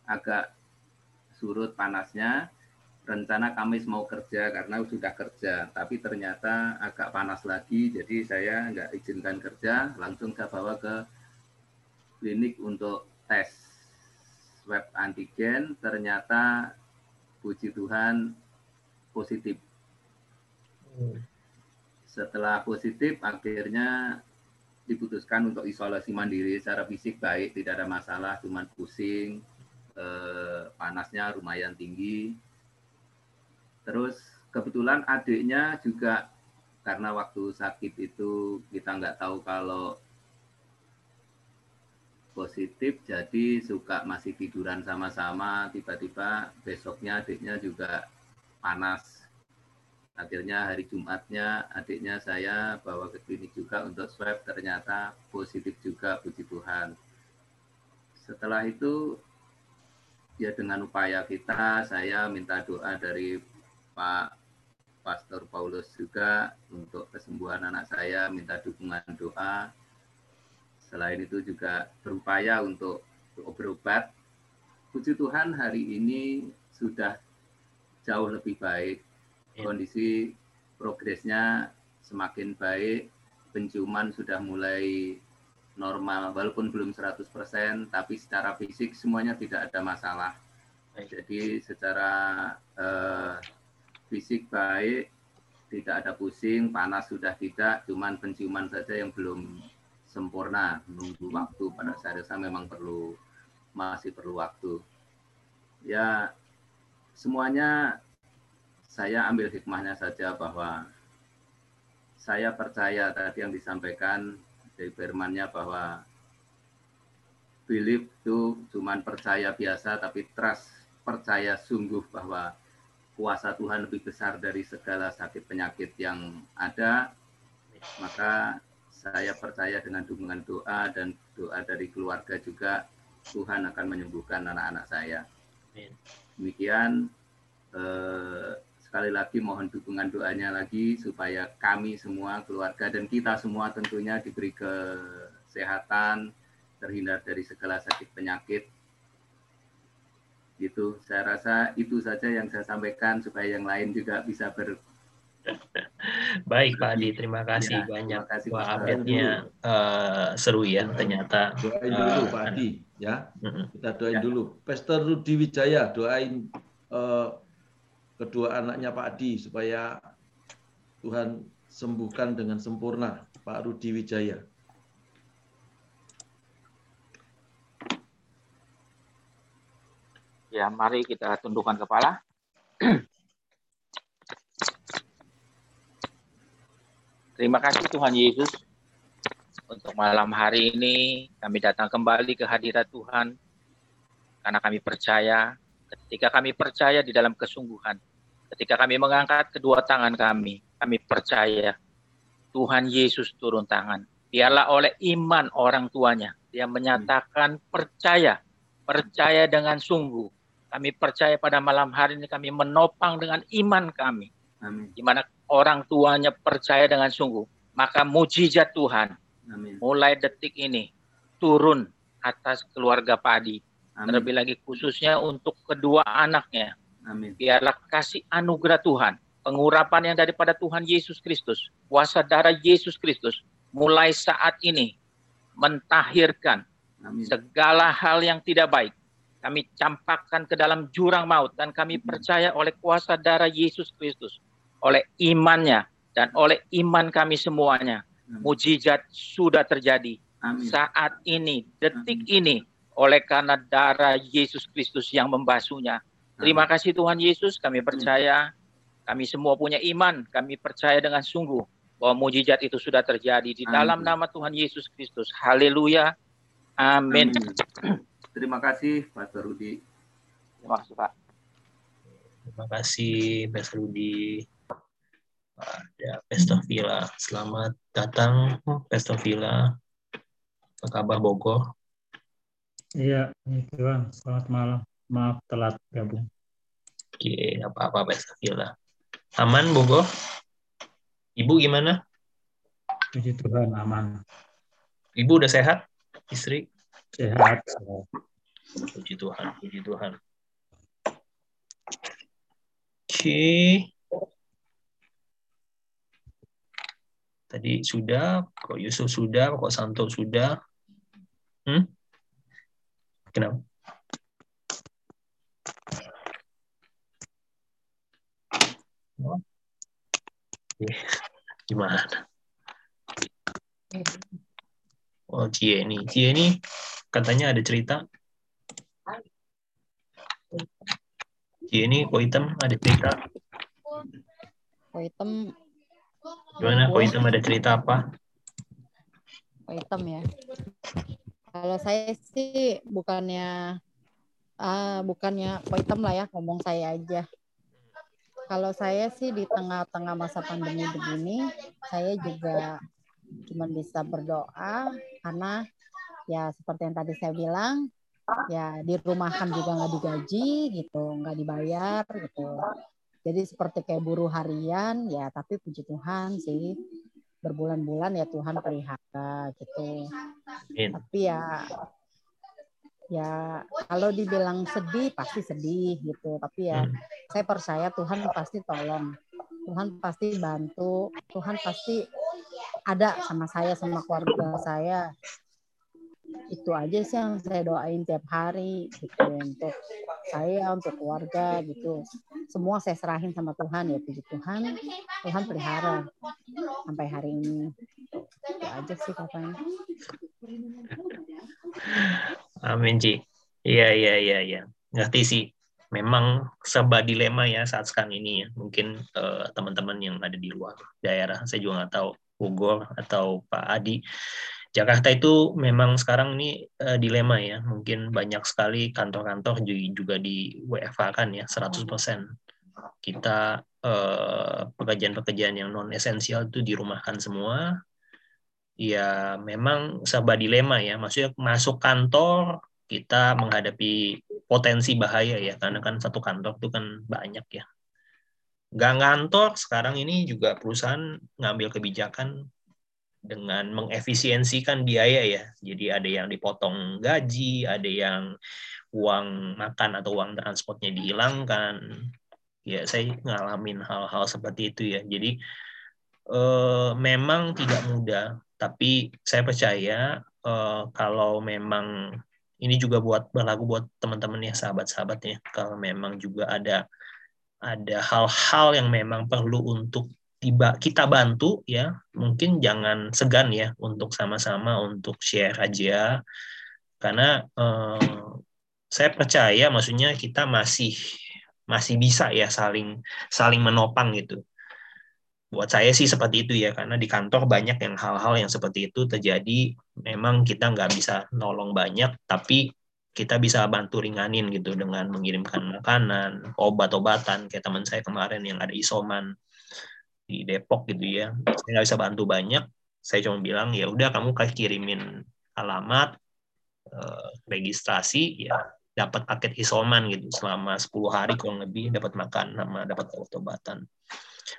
agak surut panasnya rencana Kamis mau kerja karena sudah kerja, tapi ternyata agak panas lagi, jadi saya nggak izinkan kerja, langsung saya bawa ke klinik untuk tes swab antigen, ternyata puji Tuhan positif. Setelah positif, akhirnya diputuskan untuk isolasi mandiri secara fisik baik, tidak ada masalah, cuma pusing, eh, panasnya lumayan tinggi, Terus kebetulan adiknya juga karena waktu sakit itu kita nggak tahu kalau positif jadi suka masih tiduran sama-sama tiba-tiba besoknya adiknya juga panas akhirnya hari Jumatnya adiknya saya bawa ke klinik juga untuk swab ternyata positif juga puji Tuhan setelah itu ya dengan upaya kita saya minta doa dari Pak Pastor Paulus juga untuk kesembuhan anak saya, minta dukungan doa. Selain itu juga berupaya untuk berobat. Puji Tuhan hari ini sudah jauh lebih baik. Ya. Kondisi progresnya semakin baik, penciuman sudah mulai normal, walaupun belum 100%, tapi secara fisik semuanya tidak ada masalah. Jadi secara eh, fisik baik, tidak ada pusing, panas sudah tidak, cuman penciuman saja yang belum sempurna, menunggu waktu pada saya rasa memang perlu masih perlu waktu. Ya semuanya saya ambil hikmahnya saja bahwa saya percaya tadi yang disampaikan dari firmannya bahwa belief itu cuman percaya biasa tapi trust percaya sungguh bahwa kuasa Tuhan lebih besar dari segala sakit penyakit yang ada, maka saya percaya dengan dukungan doa dan doa dari keluarga juga Tuhan akan menyembuhkan anak-anak saya. Demikian eh, sekali lagi mohon dukungan doanya lagi supaya kami semua keluarga dan kita semua tentunya diberi kesehatan, terhindar dari segala sakit penyakit Gitu. Saya rasa itu saja yang saya sampaikan supaya yang lain juga bisa ber Baik Pak Adi, terima kasih ya, banyak. Terima kasih, Wah, update-nya uh, seru ya ternyata. Doain dulu uh, Pak Adi ya. Kita doain ya. dulu. Pastor Rudi Wijaya doain uh, kedua anaknya Pak Adi supaya Tuhan sembuhkan dengan sempurna Pak Rudi Wijaya. Ya, mari kita tundukkan kepala. Terima kasih Tuhan Yesus untuk malam hari ini kami datang kembali ke hadirat Tuhan karena kami percaya ketika kami percaya di dalam kesungguhan ketika kami mengangkat kedua tangan kami kami percaya Tuhan Yesus turun tangan biarlah oleh iman orang tuanya dia menyatakan percaya percaya dengan sungguh kami percaya pada malam hari ini kami menopang dengan iman kami. Amin. Di mana orang tuanya percaya dengan sungguh. Maka mujizat Tuhan Amin. mulai detik ini turun atas keluarga Padi. Amin. Terlebih lagi khususnya untuk kedua anaknya. Amin. Biarlah kasih anugerah Tuhan, pengurapan yang daripada Tuhan Yesus Kristus, kuasa darah Yesus Kristus, mulai saat ini mentahirkan Amin. segala hal yang tidak baik, kami campakkan ke dalam jurang maut dan kami percaya oleh kuasa darah Yesus Kristus, oleh imannya dan oleh iman kami semuanya, mujizat sudah terjadi Amin. saat ini, detik Amin. ini, oleh karena darah Yesus Kristus yang membasuhnya. Terima kasih Tuhan Yesus, kami percaya, kami semua punya iman, kami percaya dengan sungguh bahwa mujizat itu sudah terjadi di dalam nama Tuhan Yesus Kristus. Haleluya. Amin. Terima kasih Pastor Rudi. Terima kasih Pak. Terima kasih Pastor Rudi. Ada Pastor Villa. Selamat datang Pastor Villa. Apa kabar Bogor? Iya, Tuhan. Selamat malam. Maaf telat gabung. Oke, apa-apa Pastor Villa. Aman Bogor? Ibu gimana? Puji Tuhan, aman. Ibu udah sehat? Istri? Sehat. Puji Tuhan, puji Tuhan. Oke. Tadi sudah, kok Yusuf sudah, kok Santo sudah. Hmm? Kenapa? Oh. Gimana? Oh, Cie ini. Cie ini katanya ada cerita. Cie ini kok hitam ada cerita. Kok hitam Gimana kok hitam ada cerita apa? kok hitam ya. Kalau saya sih bukannya ah bukannya hitam lah ya ngomong saya aja. Kalau saya sih di tengah-tengah masa pandemi begini, saya juga cuma bisa berdoa karena ya seperti yang tadi saya bilang, ya di rumahkan juga nggak digaji gitu, nggak dibayar gitu. Jadi seperti kayak buruh harian ya, tapi puji Tuhan sih berbulan-bulan ya Tuhan pelihara gitu. Tapi ya ya kalau dibilang sedih pasti sedih gitu. Tapi ya saya percaya Tuhan pasti tolong. Tuhan pasti bantu. Tuhan pasti ada sama saya sama keluarga saya itu aja sih yang saya doain tiap hari gitu untuk saya untuk keluarga gitu semua saya serahin sama Tuhan ya puji Tuhan Tuhan pelihara sampai hari ini itu aja sih katanya Amin, Ci. Iya, iya, iya, iya. Ngerti sih. Memang serba dilema ya saat sekarang ini ya. Mungkin uh, teman-teman yang ada di luar daerah, saya juga nggak tahu, Bogor atau Pak Adi. Jakarta itu memang sekarang ini uh, dilema ya. Mungkin banyak sekali kantor-kantor juga di WFH kan ya, 100%. Kita uh, pekerjaan-pekerjaan yang non esensial itu dirumahkan semua, ya memang serba dilema ya. Maksudnya masuk kantor kita menghadapi potensi bahaya ya karena kan satu kantor itu kan banyak ya. Nggak ngantor sekarang ini juga perusahaan ngambil kebijakan dengan mengefisiensikan biaya ya. Jadi ada yang dipotong gaji, ada yang uang makan atau uang transportnya dihilangkan. Ya saya ngalamin hal-hal seperti itu ya. Jadi eh, memang tidak mudah tapi saya percaya uh, kalau memang ini juga buat berlaku buat teman-teman ya sahabat-sahabat ya kalau memang juga ada ada hal-hal yang memang perlu untuk tiba kita bantu ya. Mungkin jangan segan ya untuk sama-sama untuk share aja. Karena eh, saya percaya maksudnya kita masih masih bisa ya saling saling menopang gitu. Buat saya sih seperti itu ya karena di kantor banyak yang hal-hal yang seperti itu terjadi. Memang kita nggak bisa nolong banyak tapi kita bisa bantu ringanin gitu dengan mengirimkan makanan obat-obatan. Kayak teman saya kemarin yang ada isoman di Depok gitu ya. Saya nggak bisa bantu banyak. Saya cuma bilang ya udah kamu kirimin alamat eh, registrasi ya dapat paket isoman gitu selama 10 hari kurang lebih dapat makan sama dapat obat-obatan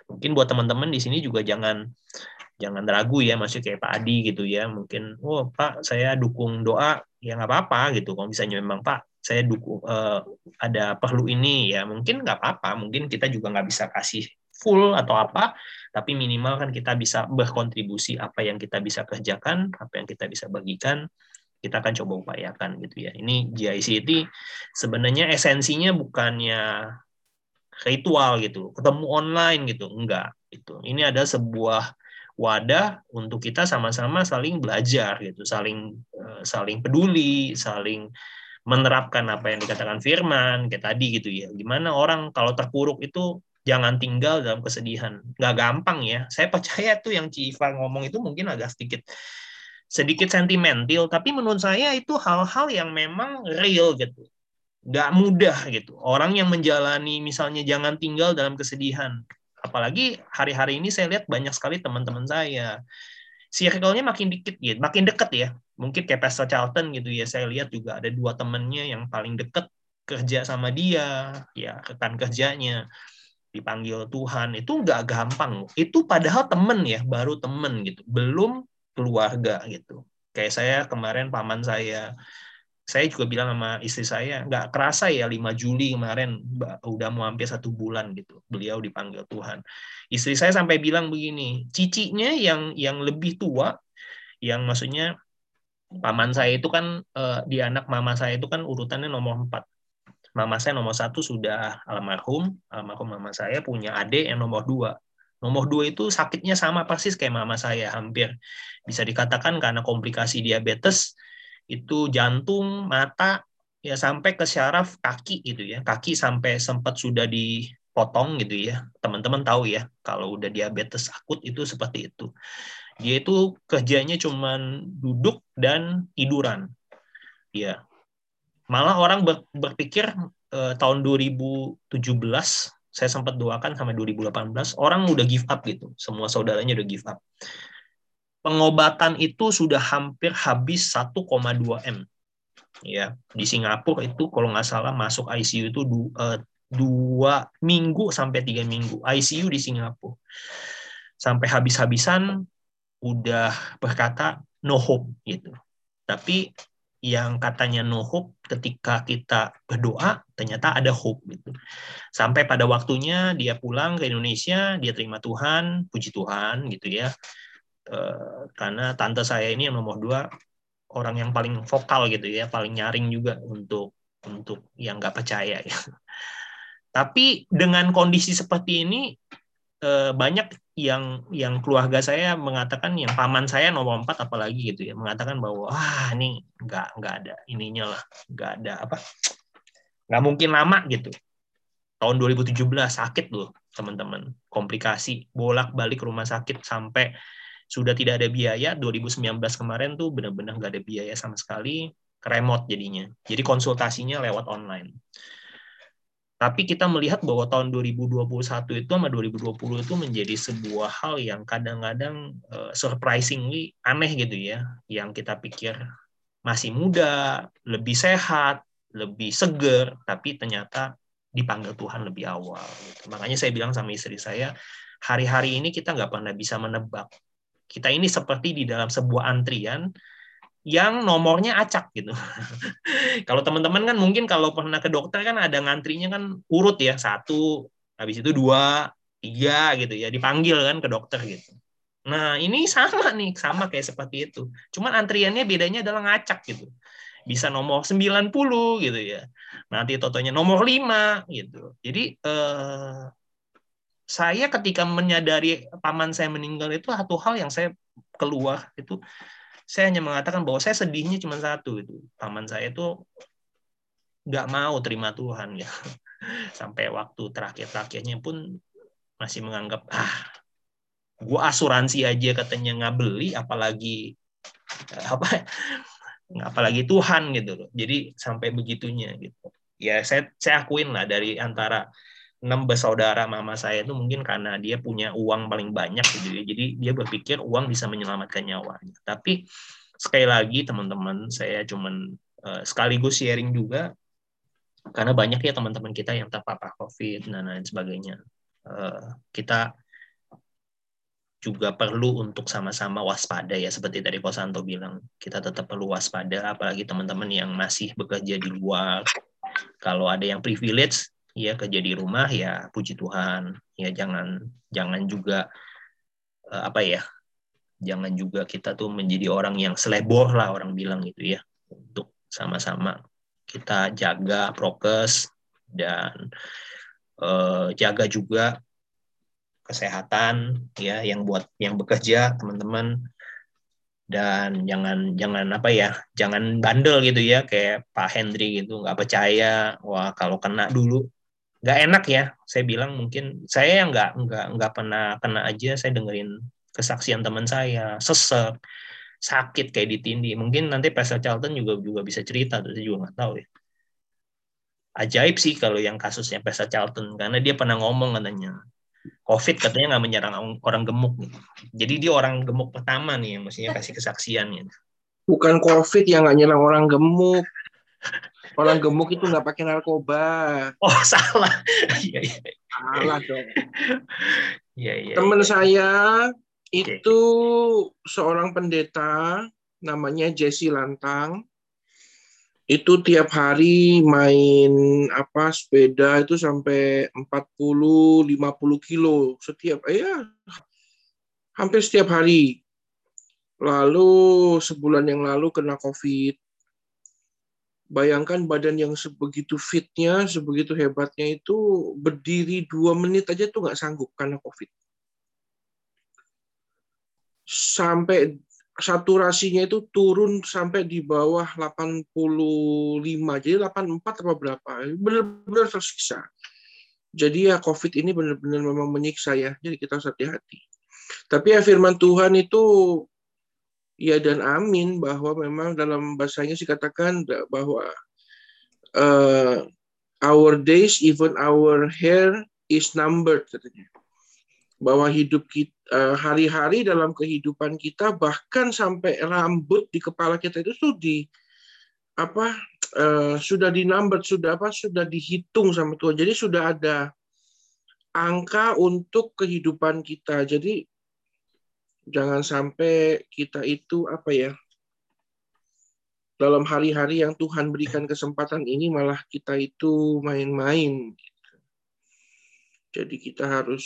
mungkin buat teman-teman di sini juga jangan jangan ragu ya maksudnya kayak Pak Adi gitu ya. Mungkin oh Pak saya dukung doa. Ya nggak apa-apa gitu. Kalau misalnya memang Pak saya dukung uh, ada perlu ini ya mungkin nggak apa-apa. Mungkin kita juga nggak bisa kasih full atau apa tapi minimal kan kita bisa berkontribusi apa yang kita bisa kerjakan apa yang kita bisa bagikan kita akan coba upayakan gitu ya ini GICT sebenarnya esensinya bukannya ritual gitu, ketemu online gitu, enggak itu. Ini ada sebuah wadah untuk kita sama-sama saling belajar gitu, saling eh, saling peduli, saling menerapkan apa yang dikatakan Firman kayak tadi gitu ya. Gimana orang kalau terpuruk itu jangan tinggal dalam kesedihan. Nggak gampang ya. Saya percaya tuh yang Civa ngomong itu mungkin agak sedikit sedikit sentimental, tapi menurut saya itu hal-hal yang memang real gitu. Nggak mudah gitu. Orang yang menjalani misalnya jangan tinggal dalam kesedihan. Apalagi hari-hari ini saya lihat banyak sekali teman-teman saya. Circle-nya makin dikit gitu, makin deket ya. Mungkin kayak Pastor Charlton gitu ya. Saya lihat juga ada dua temennya yang paling deket kerja sama dia, ya rekan kerjanya dipanggil Tuhan itu nggak gampang. Itu padahal temen ya, baru temen gitu, belum keluarga gitu. Kayak saya kemarin paman saya, saya juga bilang sama istri saya, nggak kerasa ya 5 Juli kemarin udah mau hampir satu bulan gitu, beliau dipanggil Tuhan. Istri saya sampai bilang begini, cicinya yang yang lebih tua, yang maksudnya paman saya itu kan eh, di anak mama saya itu kan urutannya nomor 4 mama saya nomor satu sudah almarhum almarhum mama saya punya adik yang nomor dua Nomor dua itu sakitnya sama persis kayak mama saya, hampir bisa dikatakan karena komplikasi diabetes itu jantung, mata, ya sampai ke syaraf kaki gitu ya, kaki sampai sempat sudah dipotong gitu ya. Teman-teman tahu ya, kalau udah diabetes akut itu seperti itu. Dia itu kerjanya cuman duduk dan tiduran. Ya. Malah orang berpikir eh, tahun 2017 saya sempat doakan sampai 2018 orang udah give up gitu. Semua saudaranya udah give up. Pengobatan itu sudah hampir habis 1,2 m. Ya di Singapura itu kalau nggak salah masuk ICU itu du, uh, dua minggu sampai tiga minggu. ICU di Singapura. Sampai habis-habisan udah berkata no hope gitu. Tapi yang katanya no hope ketika kita berdoa ternyata ada hope gitu. Sampai pada waktunya dia pulang ke Indonesia, dia terima Tuhan, puji Tuhan gitu ya. E, karena tante saya ini yang nomor dua orang yang paling vokal gitu ya, paling nyaring juga untuk untuk yang nggak percaya ya. Tapi dengan kondisi seperti ini eh, banyak yang yang keluarga saya mengatakan yang paman saya nomor empat apalagi gitu ya mengatakan bahwa wah ini nggak nggak ada ininya lah nggak ada apa nggak mungkin lama gitu. Tahun 2017 sakit loh teman-teman. Komplikasi bolak balik rumah sakit sampai sudah tidak ada biaya 2019 kemarin tuh benar-benar nggak ada biaya sama sekali remote jadinya. Jadi konsultasinya lewat online tapi kita melihat bahwa tahun 2021 itu sama 2020 itu menjadi sebuah hal yang kadang-kadang uh, surprisingly aneh gitu ya, yang kita pikir masih muda, lebih sehat, lebih seger, tapi ternyata dipanggil Tuhan lebih awal. Gitu. Makanya saya bilang sama istri saya, hari-hari ini kita nggak pernah bisa menebak. Kita ini seperti di dalam sebuah antrian, yang nomornya acak gitu. kalau teman-teman kan mungkin kalau pernah ke dokter kan ada ngantrinya kan urut ya satu, habis itu dua, tiga gitu ya dipanggil kan ke dokter gitu. Nah ini sama nih sama kayak seperti itu. Cuman antriannya bedanya adalah ngacak gitu. Bisa nomor 90 gitu ya. Nanti totonya nomor 5 gitu. Jadi eh, saya ketika menyadari paman saya meninggal itu satu hal yang saya keluar itu saya hanya mengatakan bahwa saya sedihnya cuma satu itu. Paman saya itu nggak mau terima Tuhan ya. Sampai waktu terakhir-terakhirnya pun masih menganggap ah gua asuransi aja katanya nggak beli apalagi eh, apa apalagi Tuhan gitu loh. Jadi sampai begitunya gitu. Ya saya saya akuin lah dari antara enam bersaudara mama saya itu mungkin karena dia punya uang paling banyak gitu ya. Jadi dia berpikir uang bisa menyelamatkan nyawanya. Tapi sekali lagi teman-teman saya cuman uh, sekaligus sharing juga karena banyak ya teman-teman kita yang terpapar COVID dan lain sebagainya. Uh, kita juga perlu untuk sama-sama waspada ya seperti tadi Kosanto bilang kita tetap perlu waspada apalagi teman-teman yang masih bekerja di luar kalau ada yang privilege ya kerja di rumah ya puji Tuhan. Ya jangan jangan juga uh, apa ya jangan juga kita tuh menjadi orang yang selebor lah orang bilang gitu ya. Untuk sama-sama kita jaga prokes dan uh, jaga juga kesehatan ya yang buat yang bekerja teman-teman. Dan jangan jangan apa ya jangan bandel gitu ya kayak Pak Hendri gitu nggak percaya. Wah kalau kena dulu nggak enak ya saya bilang mungkin saya yang nggak nggak nggak pernah kena aja saya dengerin kesaksian teman saya sesek sakit kayak ditindih mungkin nanti Pastor Charlton juga juga bisa cerita tuh saya juga nggak tahu ya ajaib sih kalau yang kasusnya Pastor Charlton karena dia pernah ngomong katanya COVID katanya nggak menyerang orang gemuk nih. Jadi dia orang gemuk pertama nih yang mestinya kasih kesaksian gitu. Bukan COVID yang nggak nyerang orang gemuk. Orang gemuk itu nggak pakai narkoba. Oh salah. Iya iya. Salah dong. Iya iya. Teman iya. saya itu seorang pendeta namanya Jesse Lantang. Itu tiap hari main apa sepeda itu sampai 40 50 kilo setiap eh, ya hampir setiap hari. Lalu sebulan yang lalu kena Covid. Bayangkan badan yang sebegitu fitnya, sebegitu hebatnya itu berdiri dua menit aja tuh nggak sanggup karena COVID. Sampai saturasinya itu turun sampai di bawah 85. Jadi 84 atau berapa. Benar-benar tersiksa. Jadi ya COVID ini benar-benar memang menyiksa ya. Jadi kita harus hati-hati. Tapi ya firman Tuhan itu ya dan amin bahwa memang dalam bahasanya sih katakan bahwa uh, our days even our hair is numbered katanya. Bahwa hidup kita uh, hari-hari dalam kehidupan kita bahkan sampai rambut di kepala kita itu tuh di apa uh, sudah di number sudah apa sudah dihitung sama Tuhan. Jadi sudah ada angka untuk kehidupan kita. Jadi jangan sampai kita itu apa ya dalam hari-hari yang Tuhan berikan kesempatan ini malah kita itu main-main jadi kita harus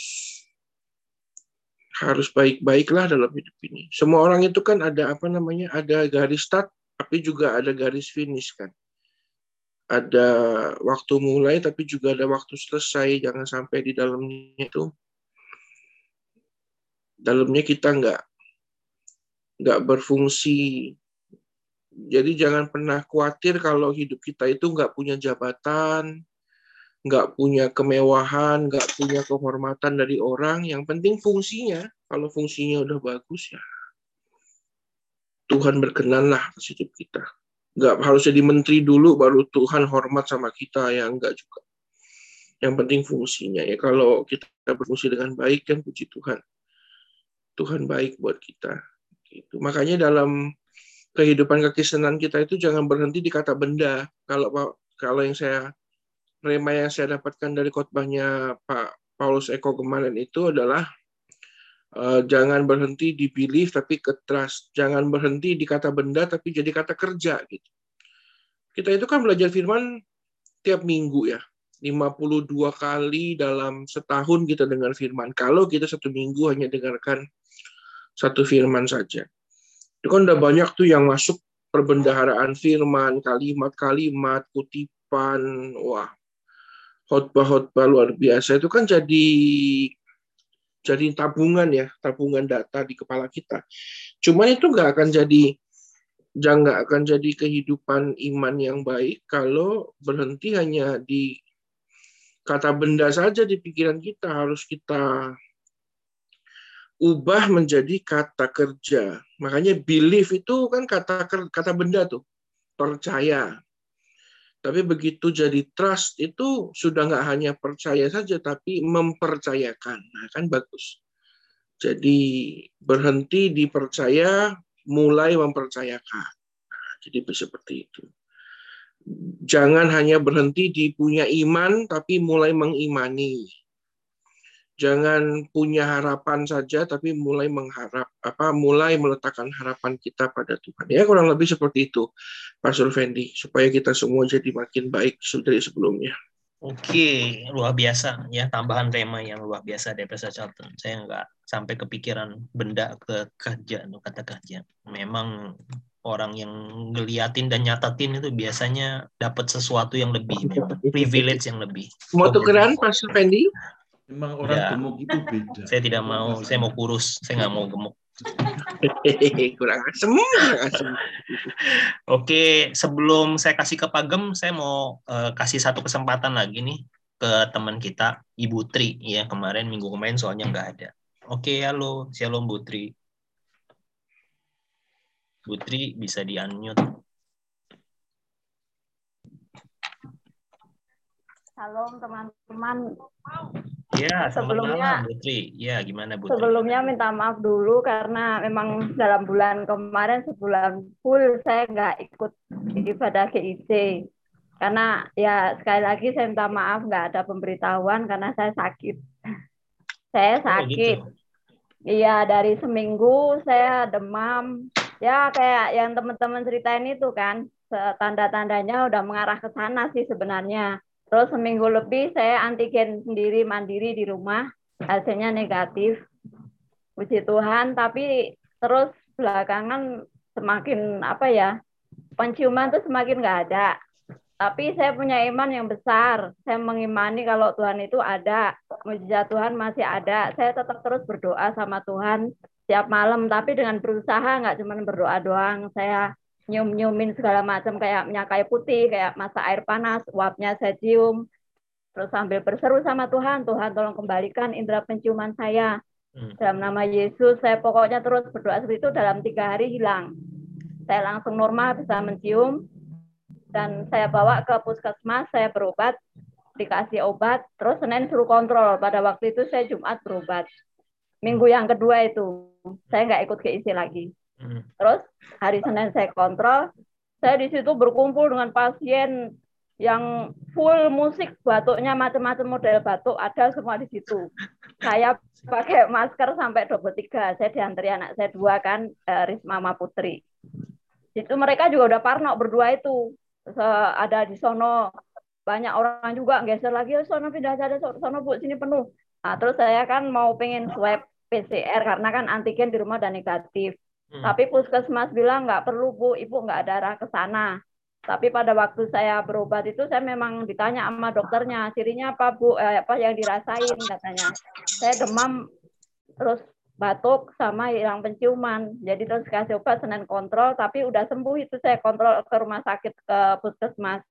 harus baik-baiklah dalam hidup ini. Semua orang itu kan ada apa namanya ada garis start tapi juga ada garis finish kan. Ada waktu mulai tapi juga ada waktu selesai. Jangan sampai di dalamnya itu dalamnya kita nggak nggak berfungsi. Jadi jangan pernah khawatir kalau hidup kita itu nggak punya jabatan, nggak punya kemewahan, nggak punya kehormatan dari orang. Yang penting fungsinya. Kalau fungsinya udah bagus ya, Tuhan berkenanlah ke hidup kita. Nggak harus jadi menteri dulu baru Tuhan hormat sama kita ya enggak juga. Yang penting fungsinya ya. Kalau kita berfungsi dengan baik kan puji Tuhan. Tuhan baik buat kita. Gitu. Makanya dalam kehidupan kekristenan kita itu jangan berhenti di kata benda. Kalau kalau yang saya rema yang saya dapatkan dari khotbahnya Pak Paulus Eko kemarin itu adalah uh, jangan berhenti di belief tapi ke trust. Jangan berhenti di kata benda tapi jadi kata kerja gitu. Kita itu kan belajar firman tiap minggu ya. 52 kali dalam setahun kita dengar firman. Kalau kita satu minggu hanya dengarkan satu firman saja. Itu kan udah banyak tuh yang masuk perbendaharaan firman, kalimat-kalimat, kutipan, wah, khotbah-khotbah luar biasa itu kan jadi jadi tabungan ya, tabungan data di kepala kita. Cuman itu nggak akan jadi nggak akan jadi kehidupan iman yang baik kalau berhenti hanya di kata benda saja di pikiran kita harus kita ubah menjadi kata kerja. Makanya belief itu kan kata kata benda tuh, percaya. Tapi begitu jadi trust itu sudah nggak hanya percaya saja, tapi mempercayakan. Nah kan bagus. Jadi berhenti dipercaya, mulai mempercayakan. Nah, jadi seperti itu. Jangan hanya berhenti di punya iman, tapi mulai mengimani jangan punya harapan saja tapi mulai mengharap apa mulai meletakkan harapan kita pada Tuhan ya kurang lebih seperti itu Pak Fendi supaya kita semua jadi makin baik dari sebelumnya Oke, luar biasa ya tambahan tema yang luar biasa dari Pastor Charlton. Saya nggak sampai kepikiran benda ke kerja, kata kerja. Memang orang yang ngeliatin dan nyatatin itu biasanya dapat sesuatu yang lebih, privilege yang lebih. Mau tukeran Pak Fendi? Memang orang ya. gemuk itu beda. Saya tidak mau, saya mau kurus, saya nggak mau gemuk. kurang asem, kurang asem. Oke, sebelum saya kasih ke Pagem, saya mau uh, kasih satu kesempatan lagi nih ke teman kita Ibu Tri ya kemarin minggu kemarin soalnya nggak ada. Oke, halo, shalom Bu Tri. Bu Tri bisa di unmute. Salam teman-teman. Ya, sebelumnya malam, Putri. Ya, gimana Bu? Sebelumnya minta maaf dulu karena memang dalam bulan kemarin sebulan full saya nggak ikut ibadah GIC. Karena ya sekali lagi saya minta maaf nggak ada pemberitahuan karena saya sakit. Saya sakit. Oh, gitu. Iya dari seminggu saya demam. Ya kayak yang teman-teman ceritain itu kan tanda-tandanya udah mengarah ke sana sih sebenarnya. Terus seminggu lebih saya antigen sendiri mandiri di rumah, hasilnya negatif. Puji Tuhan, tapi terus belakangan semakin apa ya, penciuman tuh semakin nggak ada. Tapi saya punya iman yang besar. Saya mengimani kalau Tuhan itu ada. Mujizat Tuhan masih ada. Saya tetap terus berdoa sama Tuhan setiap malam. Tapi dengan berusaha nggak cuma berdoa doang. Saya nyium-nyiumin segala macam kayak minyak kayu putih, kayak masa air panas, uapnya saya cium. Terus sambil berseru sama Tuhan, Tuhan tolong kembalikan indera penciuman saya. Hmm. Dalam nama Yesus, saya pokoknya terus berdoa seperti itu dalam tiga hari hilang. Saya langsung normal bisa mencium, dan saya bawa ke puskesmas saya berobat dikasih obat terus Senin suruh kontrol pada waktu itu saya Jumat berobat minggu yang kedua itu saya nggak ikut ke isi lagi. Terus hari Senin saya kontrol saya di situ berkumpul dengan pasien yang full musik batuknya macam-macam model batuk ada semua di situ. Saya pakai masker sampai double tiga saya diantri anak saya dua kan eh, Risma Ma Putri. Itu mereka juga udah parno berdua itu. Ada di sono banyak orang juga geser lagi oh, sono pindah saja sono bu sini penuh. Nah, terus saya kan mau pengen swab PCR karena kan antigen di rumah dan negatif hmm. tapi puskesmas bilang nggak perlu bu ibu nggak ada arah ke sana tapi pada waktu saya berobat itu saya memang ditanya sama dokternya cirinya apa bu eh, apa yang dirasain katanya saya demam terus batuk sama hilang penciuman. Jadi terus kasih obat Senin kontrol, tapi udah sembuh itu saya kontrol ke rumah sakit ke puskesmas.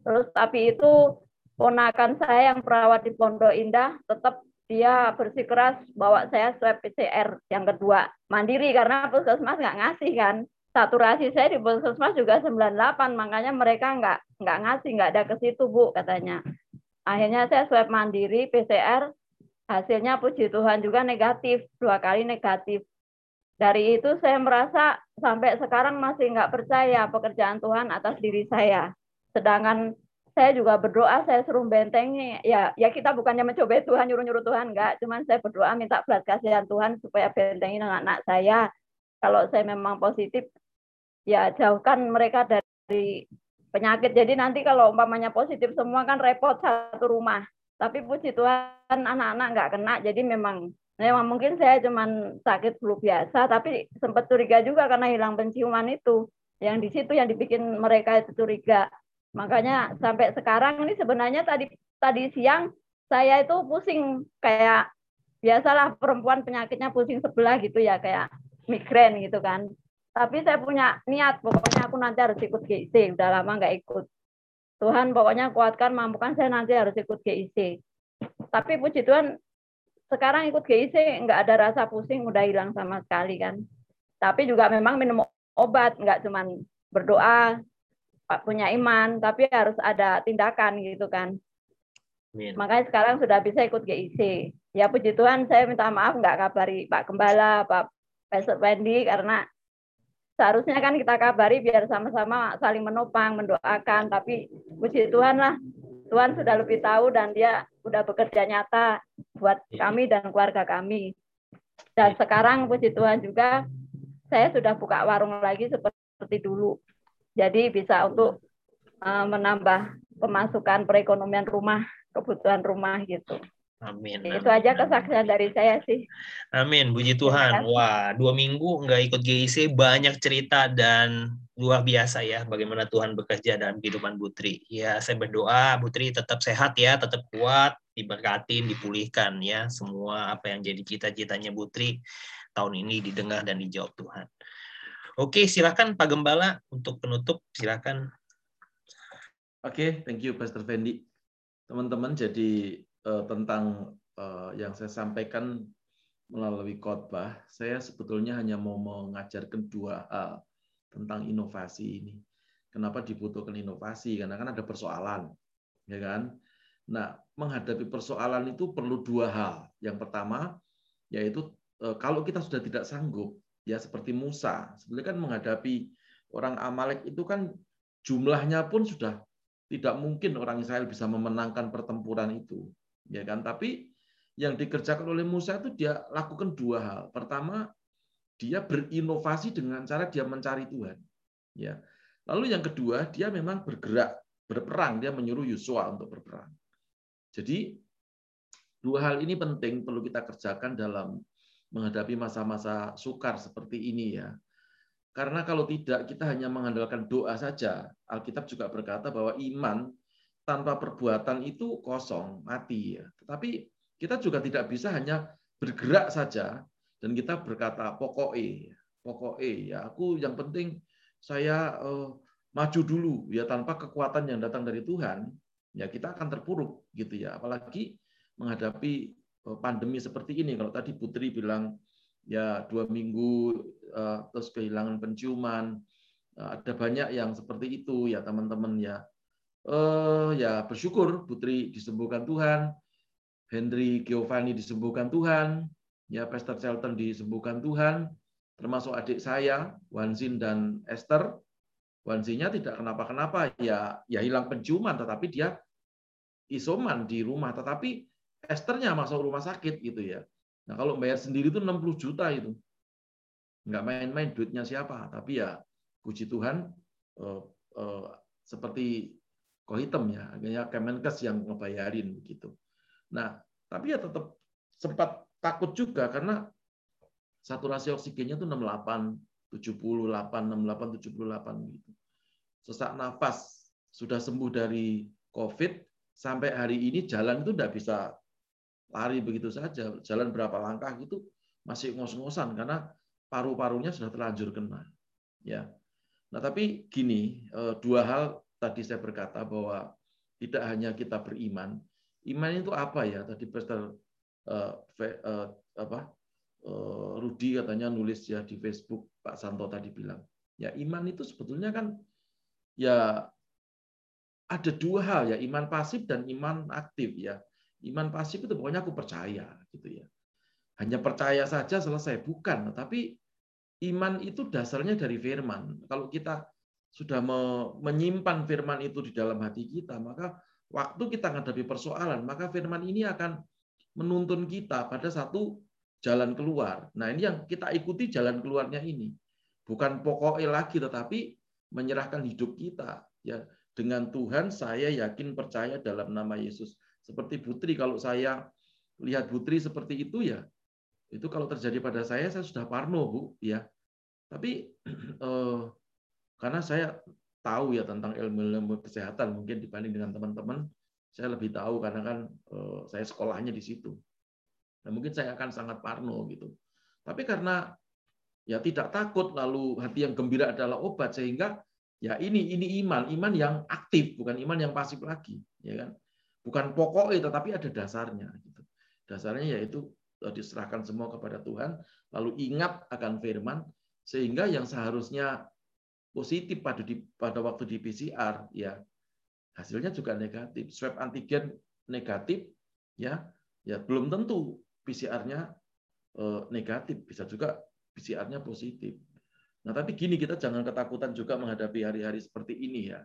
Terus tapi itu ponakan saya yang perawat di Pondok Indah tetap dia bersikeras bawa saya swab PCR yang kedua mandiri karena puskesmas nggak ngasih kan saturasi saya di puskesmas juga 98 makanya mereka nggak nggak ngasih nggak ada ke situ bu katanya akhirnya saya swab mandiri PCR hasilnya puji Tuhan juga negatif, dua kali negatif. Dari itu saya merasa sampai sekarang masih nggak percaya pekerjaan Tuhan atas diri saya. Sedangkan saya juga berdoa, saya suruh bentengi. Ya, ya kita bukannya mencoba Tuhan, nyuruh-nyuruh Tuhan, enggak. Cuman saya berdoa minta belas kasihan Tuhan supaya bentengi dengan anak saya. Kalau saya memang positif, ya jauhkan mereka dari penyakit. Jadi nanti kalau umpamanya positif semua kan repot satu rumah. Tapi puji Tuhan anak-anak nggak kena, jadi memang memang mungkin saya cuman sakit flu biasa, tapi sempat curiga juga karena hilang penciuman itu. Yang di situ yang dibikin mereka itu curiga. Makanya sampai sekarang ini sebenarnya tadi tadi siang saya itu pusing kayak biasalah perempuan penyakitnya pusing sebelah gitu ya kayak migrain gitu kan. Tapi saya punya niat pokoknya aku nanti harus ikut GIC, udah lama nggak ikut. Tuhan pokoknya kuatkan, mampukan saya nanti harus ikut GIC. Tapi puji Tuhan, sekarang ikut GIC nggak ada rasa pusing, udah hilang sama sekali kan. Tapi juga memang minum obat, nggak cuma berdoa, punya iman, tapi harus ada tindakan gitu kan. Amin. Makanya sekarang sudah bisa ikut GIC. Ya puji Tuhan, saya minta maaf nggak kabari Pak Gembala, Pak Pastor Wendy karena seharusnya kan kita kabari biar sama-sama saling menopang, mendoakan. Tapi puji Tuhan lah, Tuhan sudah lebih tahu dan dia sudah bekerja nyata buat iya. kami dan keluarga kami. Dan sekarang puji Tuhan juga saya sudah buka warung lagi seperti dulu. Jadi bisa untuk uh, menambah pemasukan perekonomian rumah, kebutuhan rumah gitu. Amin. Itu amin. aja kesaksian dari saya sih. Amin. Puji Tuhan. Wah, dua minggu nggak ikut GIC, banyak cerita dan luar biasa ya bagaimana Tuhan bekerja dalam kehidupan Putri. Ya, saya berdoa Putri tetap sehat ya, tetap kuat, diberkatin, dipulihkan ya. Semua apa yang jadi cita-citanya Putri tahun ini didengar dan dijawab Tuhan. Oke, silakan Pak Gembala untuk penutup, silakan. Oke, thank you Pastor Fendi. teman-teman jadi uh, tentang uh, yang saya sampaikan melalui khotbah, saya sebetulnya hanya mau mengajarkan dua hal tentang inovasi ini. Kenapa dibutuhkan inovasi? Karena kan ada persoalan, ya kan? Nah, menghadapi persoalan itu perlu dua hal. Yang pertama, yaitu eh, kalau kita sudah tidak sanggup, ya seperti Musa, sebenarnya kan menghadapi orang Amalek itu kan jumlahnya pun sudah tidak mungkin orang Israel bisa memenangkan pertempuran itu, ya kan? Tapi yang dikerjakan oleh Musa itu dia lakukan dua hal. Pertama, dia berinovasi dengan cara dia mencari Tuhan. Ya. Lalu yang kedua, dia memang bergerak, berperang, dia menyuruh Yosua untuk berperang. Jadi dua hal ini penting perlu kita kerjakan dalam menghadapi masa-masa sukar seperti ini ya. Karena kalau tidak kita hanya mengandalkan doa saja. Alkitab juga berkata bahwa iman tanpa perbuatan itu kosong, mati ya. Tetapi kita juga tidak bisa hanya bergerak saja dan kita berkata pokoknya pokoknya ya aku yang penting saya uh, maju dulu ya tanpa kekuatan yang datang dari Tuhan ya kita akan terpuruk gitu ya apalagi menghadapi pandemi seperti ini. Kalau tadi Putri bilang ya dua minggu uh, terus kehilangan penciuman uh, ada banyak yang seperti itu ya teman-teman ya. Uh, ya bersyukur Putri disembuhkan Tuhan Henry Giovanni disembuhkan Tuhan ya Pastor Shelton disembuhkan Tuhan, termasuk adik saya, Wansin dan Esther. Wansinya tidak kenapa-kenapa, ya ya hilang penciuman, tetapi dia isoman di rumah, tetapi Esthernya masuk rumah sakit gitu ya. Nah kalau bayar sendiri itu 60 juta itu, nggak main-main duitnya siapa, tapi ya puji Tuhan eh, eh, seperti kohitem ya, akhirnya Kemenkes yang ngebayarin begitu. Nah tapi ya tetap sempat takut juga karena saturasi oksigennya itu 68, 78, 68, 78 gitu. Sesak nafas sudah sembuh dari COVID sampai hari ini jalan itu tidak bisa lari begitu saja. Jalan berapa langkah itu masih ngos-ngosan karena paru-parunya sudah terlanjur kena. Ya. Nah, tapi gini, eh, dua hal tadi saya berkata bahwa tidak hanya kita beriman, iman itu apa ya? Tadi Pastor uh, apa Rudi katanya nulis ya di Facebook Pak Santo tadi bilang ya iman itu sebetulnya kan ya ada dua hal ya iman pasif dan iman aktif ya iman pasif itu pokoknya aku percaya gitu ya hanya percaya saja selesai bukan tapi iman itu dasarnya dari firman kalau kita sudah menyimpan firman itu di dalam hati kita maka waktu kita menghadapi persoalan maka firman ini akan menuntun kita pada satu jalan keluar. Nah, ini yang kita ikuti jalan keluarnya ini. Bukan pokoknya lagi tetapi menyerahkan hidup kita ya dengan Tuhan saya yakin percaya dalam nama Yesus. Seperti Putri kalau saya lihat Putri seperti itu ya itu kalau terjadi pada saya saya sudah parno Bu ya. Tapi eh, karena saya tahu ya tentang ilmu-ilmu kesehatan mungkin dibanding dengan teman-teman saya lebih tahu karena kan uh, saya sekolahnya di situ. Nah, mungkin saya akan sangat parno gitu. Tapi karena ya tidak takut lalu hati yang gembira adalah obat sehingga ya ini ini iman, iman yang aktif bukan iman yang pasif lagi, ya kan? Bukan pokoknya tetapi ada dasarnya gitu. Dasarnya yaitu eh, diserahkan semua kepada Tuhan, lalu ingat akan firman sehingga yang seharusnya positif pada di, pada waktu di PCR ya hasilnya juga negatif. Swab antigen negatif, ya, ya belum tentu PCR-nya eh, negatif, bisa juga PCR-nya positif. Nah, tapi gini kita jangan ketakutan juga menghadapi hari-hari seperti ini ya.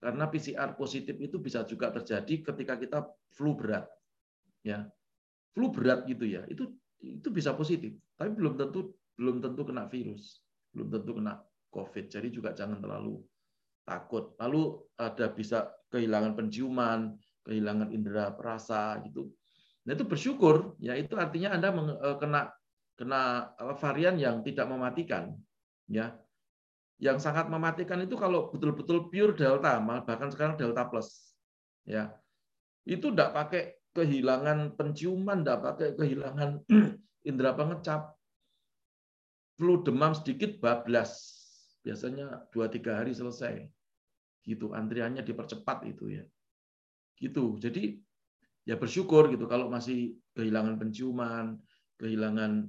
Karena PCR positif itu bisa juga terjadi ketika kita flu berat. Ya. Flu berat gitu ya. Itu itu bisa positif, tapi belum tentu belum tentu kena virus, belum tentu kena COVID. Jadi juga jangan terlalu takut. Lalu ada bisa kehilangan penciuman, kehilangan indera perasa gitu. Nah itu bersyukur, ya itu artinya Anda eh, kena kena varian yang tidak mematikan, ya. Yang sangat mematikan itu kalau betul-betul pure delta, bahkan sekarang delta plus, ya. Itu tidak pakai kehilangan penciuman, tidak pakai kehilangan indera pengecap, flu demam sedikit bablas, biasanya dua tiga hari selesai gitu antriannya dipercepat itu ya Gitu. Jadi ya bersyukur gitu kalau masih kehilangan penciuman, kehilangan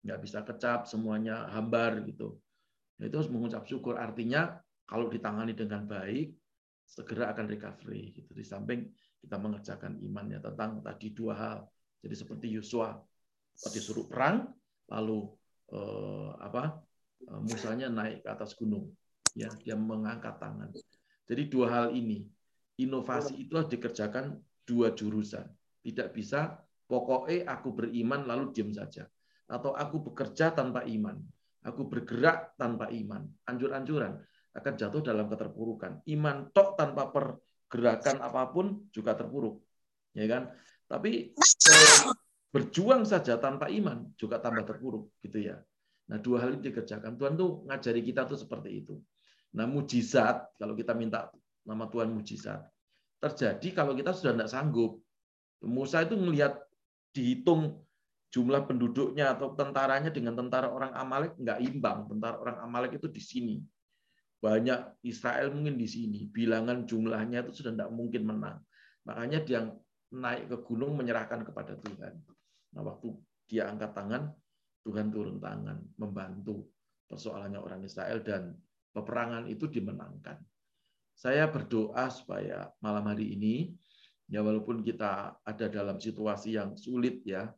nggak bisa kecap, semuanya hambar gitu. Itu harus mengucap syukur. Artinya kalau ditangani dengan baik, segera akan recovery. Gitu. Di samping kita mengerjakan imannya tentang tadi dua hal. Jadi seperti Yosua disuruh perang, lalu eh, apa eh, Musanya naik ke atas gunung, ya dia mengangkat tangan. Jadi dua hal ini, inovasi itu harus dikerjakan dua jurusan. Tidak bisa pokoknya aku beriman lalu diam saja, atau aku bekerja tanpa iman, aku bergerak tanpa iman, anjur-anjuran akan jatuh dalam keterpurukan. Iman tok tanpa pergerakan apa pun juga terpuruk. Ya kan? Tapi berjuang saja tanpa iman juga tambah terpuruk gitu ya. Nah, dua hal ini dikerjakan. Tuhan tuh ngajari kita tuh seperti itu. Nah, mujizat kalau kita minta nama Tuhan mujizat terjadi kalau kita sudah tidak sanggup. Musa itu melihat dihitung jumlah penduduknya atau tentaranya dengan tentara orang Amalek nggak imbang. Tentara orang Amalek itu di sini. Banyak Israel mungkin di sini. Bilangan jumlahnya itu sudah tidak mungkin menang. Makanya dia naik ke gunung menyerahkan kepada Tuhan. Nah waktu dia angkat tangan Tuhan turun tangan membantu persoalannya orang Israel dan peperangan itu dimenangkan. Saya berdoa supaya malam hari ini ya walaupun kita ada dalam situasi yang sulit ya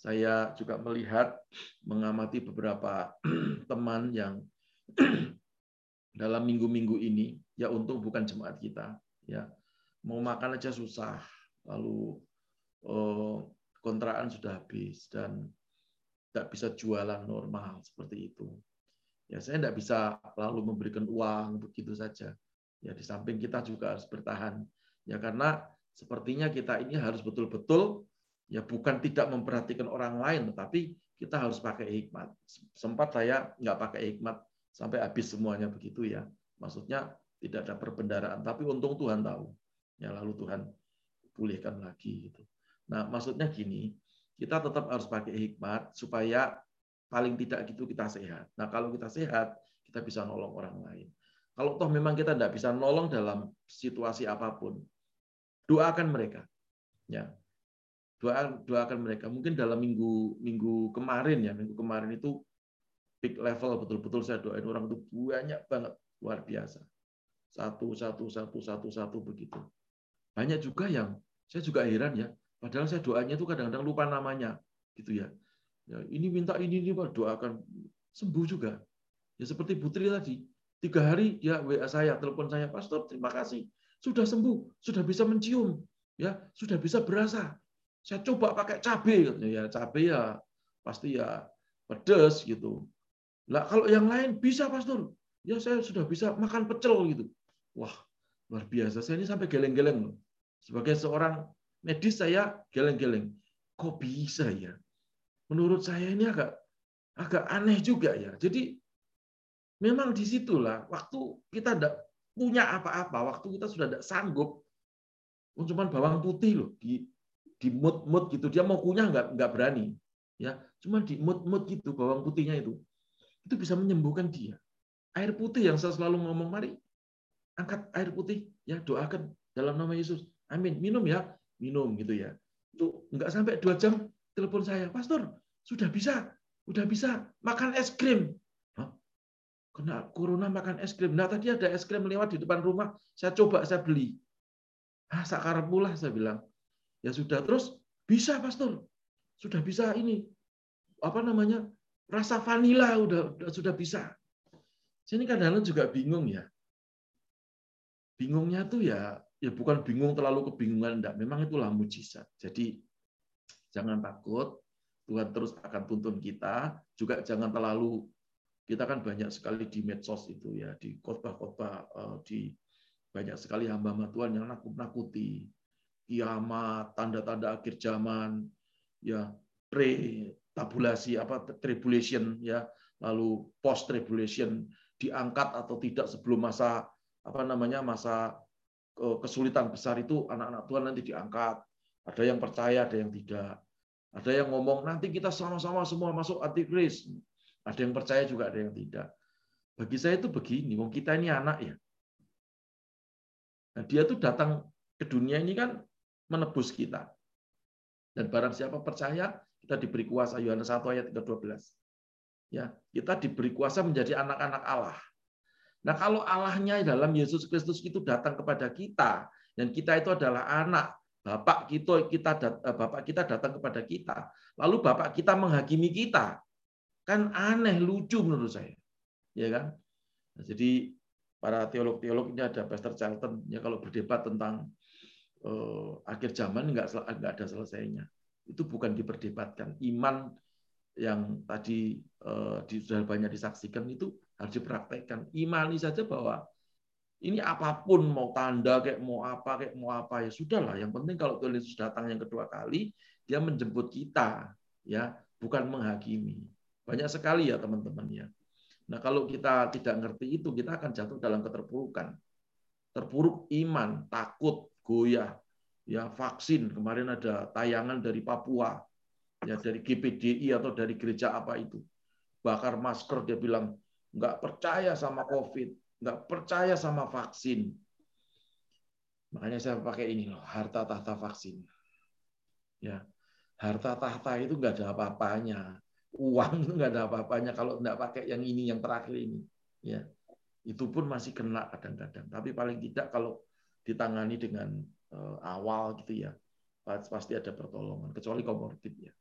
saya juga melihat mengamati beberapa teman yang dalam minggu-minggu ini ya untung bukan jemaat kita ya. Mau makan aja susah lalu oh, kontrakan sudah habis dan tidak bisa jualan normal seperti itu. Ya saya tidak bisa lalu memberikan uang begitu saja. Ya di samping kita juga harus bertahan. Ya karena sepertinya kita ini harus betul-betul ya bukan tidak memperhatikan orang lain tetapi kita harus pakai hikmat sempat saya nggak pakai hikmat sampai habis semuanya begitu ya. Maksudnya tidak ada perbendaraan, tapi untung Tuhan tahu. Ya lalu Tuhan pulihkan lagi gitu. Nah, maksudnya gini, kita tetap harus pakai hikmat supaya paling tidak gitu kita sehat. Nah, kalau kita sehat, kita bisa nolong orang lain. Kalau toh memang kita tidak bisa nolong dalam situasi apa pun, doakan mereka. Ya. Doa, doakan mereka. Mungkin dalam minggu minggu kemarin ya, minggu kemarin itu big level betul-betul saya doain orang itu banyak banget luar biasa. Satu satu satu satu satu begitu. Banyak juga yang saya juga heran ya padahal saya doanya itu kadang-kadang lupa namanya gitu ya. Ya ini minta ini ini pak doakan. Sembuh juga. Ya seperti Putri tadi tiga hari ya WA saya telepon saya pastor terima kasih. Sudah sembuh sudah bisa mencium ya sudah bisa berasa saya coba pakai cabai ya cabai ya pasti ya pedes gitu lah kalau yang lain bisa pastor, ya saya sudah bisa makan pecel gitu. Wah, luar biasa. Saya ini sampai geleng-geleng loh. Sebagai seorang medis saya geleng-geleng. Kok bisa ya? Menurut saya ini agak agak aneh juga ya. Jadi memang di situlah waktu kita tidak punya apa-apa, waktu kita sudah tidak sanggup, cuman bawang putih loh di di mood mood gitu dia mau kunyah nggak nggak berani ya cuma di mood mood gitu bawang putihnya itu itu bisa menyembuhkan dia. Air putih yang saya selalu ngomong, mari angkat air putih, ya doakan dalam nama Yesus. Amin. Minum ya, minum gitu ya. Itu enggak sampai dua jam telepon saya, Pastor, sudah bisa, sudah bisa makan es krim. Hah? Kena corona makan es krim. Nah tadi ada es krim lewat di depan rumah, saya coba, saya beli. Ah, sakar pula saya bilang. Ya sudah, terus bisa Pastor. Sudah bisa ini apa namanya rasa vanila udah, udah sudah bisa. Saya ini kadang-kadang juga bingung ya. Bingungnya tuh ya ya bukan bingung terlalu kebingungan enggak, memang itulah mujizat. Jadi jangan takut, Tuhan terus akan tuntun kita, juga jangan terlalu kita kan banyak sekali di medsos itu ya, di khotbah-khotbah eh, di banyak sekali hamba-hamba Tuhan yang nakut-nakuti kiamat, tanda-tanda akhir zaman, ya pre tabulasi apa tribulation ya lalu post tribulation diangkat atau tidak sebelum masa apa namanya masa kesulitan besar itu anak-anak Tuhan nanti diangkat. Ada yang percaya ada yang tidak. Ada yang ngomong nanti kita sama-sama semua masuk antikris ada yang percaya juga ada yang tidak. Bagi saya itu begini wong kita ini anak ya. Nah, dia tuh datang ke dunia ini kan menebus kita. Dan barang siapa percaya, kita diberi kuasa Yohanes 1 ayat 12. Ya, kita diberi kuasa menjadi anak-anak Allah. Nah, kalau Allahnya dalam Yesus Kristus itu datang kepada kita dan kita itu adalah anak, Bapak kita kita eh, Bapak kita datang kepada kita, lalu Bapak kita menghakimi kita. Kan aneh, lucu menurut saya. Ya kan? Nah, jadi para teolog-teolog ini ada Pastor Charlton ya kalau berdebat tentang uh, akhir zaman nggak nggak ada selesainya. Itu bukan diperdebatkan. Iman yang tadi uh, sudah banyak disaksikan itu harus dipraktekkan. Imani saja bahwa ini apa pun mau tanda kayak mau apa kayak mau apa ya sudahlah. Yang penting kalau Tuhan Yesus datang yang kedua kali dia menjemput kita ya bukan menghakimi. Banyak sekali ya teman-teman ya. Nah, kalau kita tidak ngerti itu, kita akan jatuh dalam keterpurukan. Terpuruk iman, takut, goyah. Ya, vaksin. Kemarin ada tayangan dari Papua, ya dari GPDI atau dari gereja apa itu. Bakar masker, dia bilang, nggak percaya sama COVID, nggak percaya sama vaksin. Makanya saya pakai ini loh, harta tahta vaksin. Ya, harta tahta itu nggak ada apa-apanya uang itu nggak ada apa-apanya kalau nggak pakai yang ini yang terakhir ini ya itu pun masih kena kadang-kadang tapi paling tidak kalau ditangani dengan uh, awal gitu ya pasti ada pertolongan kecuali komorbid ya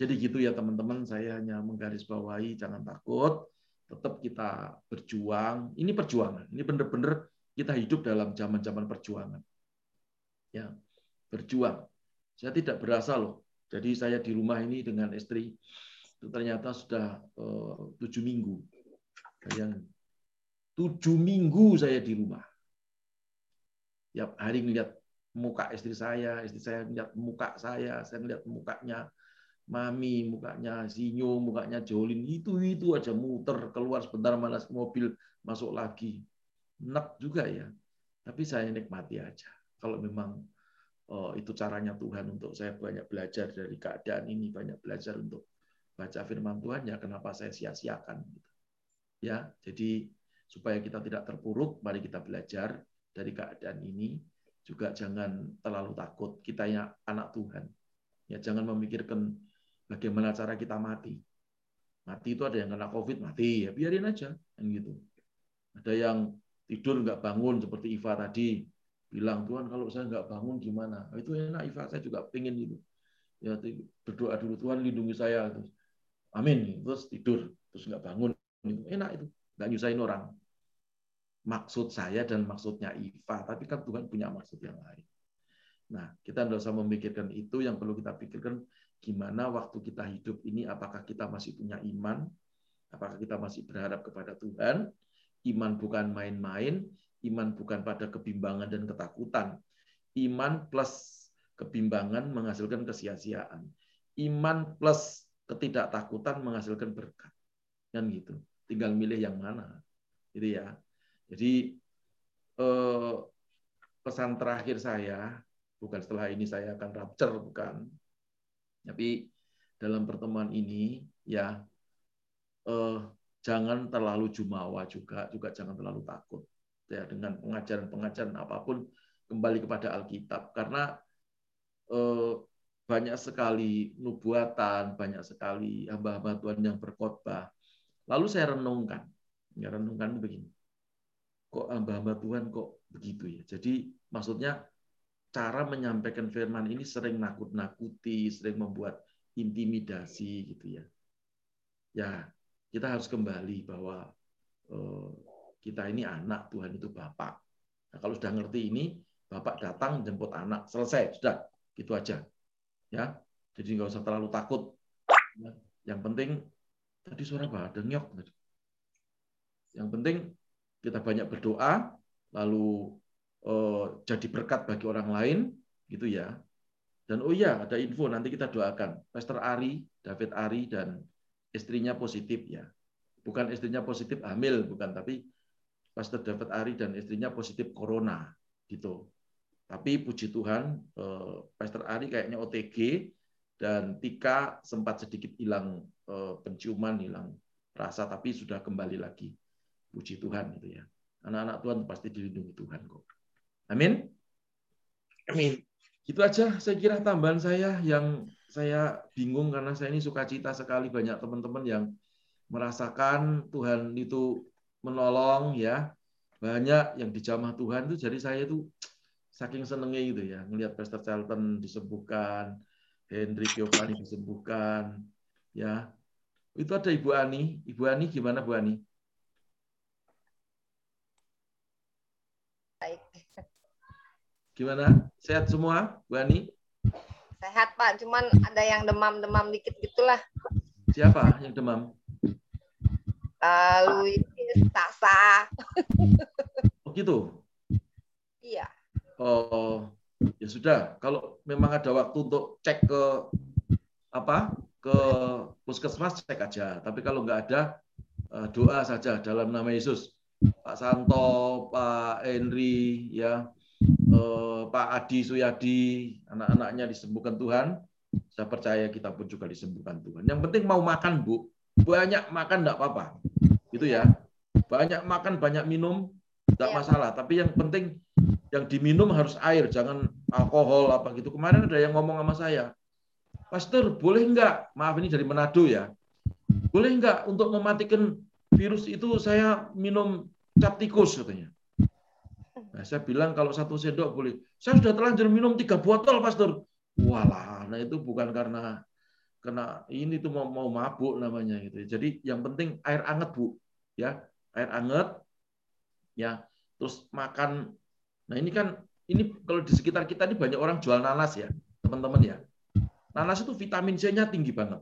jadi gitu ya teman-teman saya hanya menggarisbawahi jangan takut tetap kita berjuang ini perjuangan ini benar-benar kita hidup dalam zaman-zaman perjuangan ya berjuang saya tidak berasa loh jadi saya di rumah ini dengan istri itu ternyata sudah eh, tujuh minggu. Yang tujuh minggu saya di rumah. Tiap hari melihat muka istri saya, istri saya melihat muka saya, saya melihat mukanya Mami, mukanya Sinyo, mukanya Jolin, itu itu aja muter keluar sebentar malas mobil masuk lagi. Enak juga ya. Tapi saya nikmati aja. Kalau memang oh, itu caranya Tuhan untuk saya banyak belajar dari keadaan ini, banyak belajar untuk baca firman Tuhan ya kenapa saya sia-siakan gitu. Ya, jadi supaya kita tidak terpuruk, mari kita belajar dari keadaan ini. Juga jangan terlalu takut. Kita ya anak Tuhan. Ya, jangan memikirkan bagaimana cara kita mati. Mati itu ada yang kena COVID, mati. Ya biarin aja. Kan gitu. Ada yang tidur nggak bangun seperti Iva tadi bilang Tuhan kalau saya nggak bangun gimana? Nah, itu enak Iva, saya juga pengen itu. Ya berdoa dulu Tuhan lindungi saya terus. Amin. Terus tidur terus nggak bangun. Enak itu. Nggak nyusahin orang. Maksud saya dan maksudnya Iva, tapi kan Tuhan punya maksud yang lain. Nah, kita tidak usah memikirkan itu. Yang perlu kita pikirkan gimana waktu kita hidup ini, apakah kita masih punya iman, apakah kita masih berharap kepada Tuhan. Iman bukan main-main, Iman bukan pada kebimbangan dan ketakutan. Iman plus kebimbangan menghasilkan kesia-siaan. Iman plus ketidaktakutan menghasilkan berkat. Kan gitu. Tinggal milih yang mana. Gitu ya. Jadi eh, pesan terakhir saya, bukan setelah ini saya akan rapture, bukan. Tapi dalam pertemuan ini, ya eh, jangan terlalu jumawa juga, juga jangan terlalu takut ya dengan pengajaran-pengajaran apa pun kembali kepada Alkitab karena eh, banyak sekali nubuatan, banyak sekali hamba-hamba Tuhan yang berkhotbah. Lalu saya renungkan, ya renungkan begini, kok hamba-hamba Tuhan kok begitu ya? Jadi maksudnya cara menyampaikan firman ini sering nakut-nakuti, sering membuat intimidasi gitu ya. Ya, kita harus kembali bahwa eh, kita ini anak, Tuhan itu Bapak. Nah, kalau sudah ngerti ini, Bapak datang jemput anak, selesai, sudah, gitu aja. Ya, jadi nggak usah terlalu takut. Ya, yang penting tadi suara? Ada nyok. Yang penting kita banyak berdoa, lalu eh, jadi berkat bagi orang lain, gitu ya. Dan oh iya, ada info nanti kita doakan. Pastor Ari, David Ari dan istrinya positif ya. Bukan istrinya positif hamil, bukan, tapi Pastor David Ari dan istrinya positif corona gitu. Tapi puji Tuhan, eh, Pastor Ari kayaknya OTG dan Tika sempat sedikit hilang eh, penciuman, hilang rasa, tapi sudah kembali lagi. Puji Tuhan gitu ya. Anak-anak Tuhan pasti dilindungi Tuhan kok. Amin. Amin. Itu aja saya kira tambahan saya yang saya bingung karena saya ini sukacita sekali banyak teman-teman yang merasakan Tuhan itu menolong ya. Banyak yang dijamah Tuhan itu jadi saya itu saking senengnya gitu ya ngelihat Pastor Charlton disembuhkan, Henry Giovanni disembuhkan ya. Itu ada Ibu Ani. Ibu Ani gimana Bu Ani? Baik. Gimana? Sehat semua, Bu Ani? Sehat Pak, cuman ada yang demam-demam dikit gitulah. Siapa yang demam? Lalu ini Tasa. Oh gitu. Iya. Oh, ya sudah. Kalau memang ada waktu untuk cek ke apa ke puskesmas cek aja. Tapi kalau nggak ada eh, doa saja dalam nama Yesus. Pak Santo, Pak Henry, ya eh, Pak Adi Suyadi, anak-anaknya disembuhkan Tuhan, saya percaya kita pun juga disembuhkan Tuhan. Yang penting mau makan, Bu. Banyak makan enggak apa-apa. Gitu ya. Banyak makan, banyak minum, enggak masalah. Tapi yang penting yang diminum harus air, jangan alkohol apa gitu. Kemarin ada yang ngomong sama saya, Pastor, boleh enggak, maaf ini dari Manado ya, boleh enggak untuk mematikan virus itu saya minum cap tikus katanya. Nah, saya bilang kalau satu sendok boleh. Saya sudah terlanjur minum tiga botol, Pastor. Walah, nah itu bukan karena kena ini tuh mau, mau mabuk namanya gitu. Jadi yang penting air anget bu, ya air anget, ya terus makan. Nah ini kan ini kalau di sekitar kita ini banyak orang jual nanas ya, teman-teman ya. Nanas itu vitamin C-nya tinggi banget,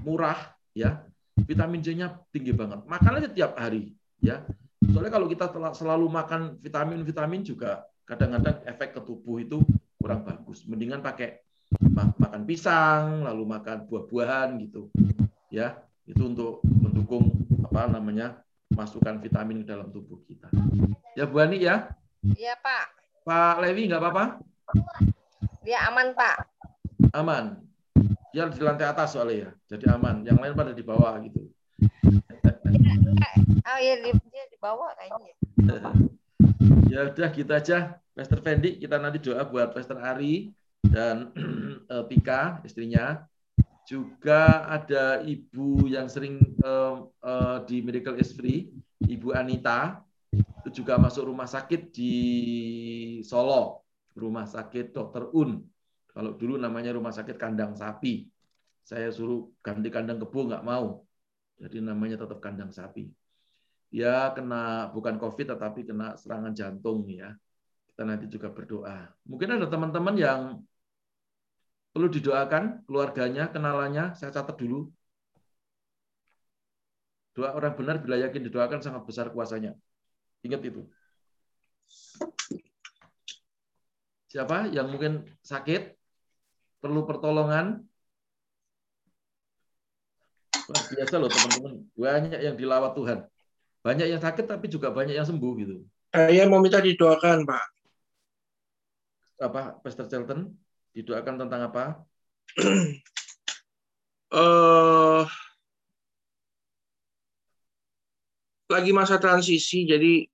murah ya, vitamin C-nya tinggi banget. Makan aja tiap hari ya. Soalnya kalau kita selalu makan vitamin-vitamin juga kadang-kadang efek ke tubuh itu kurang bagus. Mendingan pakai makan pisang, lalu makan buah-buahan gitu. Ya, itu untuk mendukung apa namanya masukan vitamin ke dalam tubuh kita. Ya Bu Ani ya. Iya Pak. Pak Levi nggak apa-apa? Dia aman Pak. Aman. Dia di lantai atas soalnya ya, jadi aman. Yang lain pada di bawah gitu. Oh iya dia di bawah kayaknya. ya udah gitu aja. Pastor Fendi, kita nanti doa buat Pastor Ari dan Pika istrinya. Juga ada ibu yang sering uh, uh, di Miracle is Free, Ibu Anita, itu juga masuk rumah sakit di Solo, rumah sakit Dr. Un. Kalau dulu namanya rumah sakit kandang sapi. Saya suruh ganti kandang kebo nggak mau. Jadi namanya tetap kandang sapi. Dia kena bukan COVID tetapi kena serangan jantung ya. Kita nanti juga berdoa. Mungkin ada teman-teman yang perlu didoakan keluarganya, kenalannya, saya catat dulu. Doa orang benar bila yakin didoakan sangat besar kuasanya. Ingat itu. Siapa yang mungkin sakit, perlu pertolongan? Luar biasa loh teman-teman. Banyak yang dilawat Tuhan. Banyak yang sakit tapi juga banyak yang sembuh gitu. Saya mau minta didoakan, Pak. Apa, Pastor Charlton? Didoakan tentang apa? uh, lagi masa transisi, jadi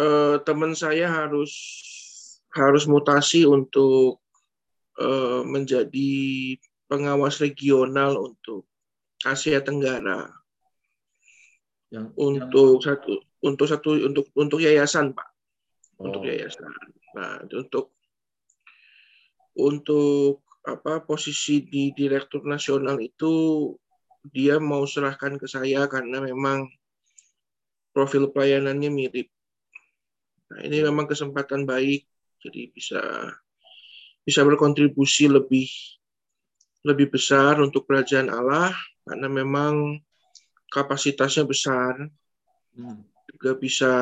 uh, teman saya harus harus mutasi untuk uh, menjadi pengawas regional untuk Asia Tenggara. Yang, untuk yang... satu untuk satu untuk untuk yayasan Pak. Oh. Untuk yayasan. Nah, untuk untuk apa posisi di direktur nasional itu dia mau serahkan ke saya karena memang profil pelayanannya mirip. Nah, ini memang kesempatan baik, jadi bisa bisa berkontribusi lebih lebih besar untuk kerajaan Allah karena memang kapasitasnya besar, Hmm. juga bisa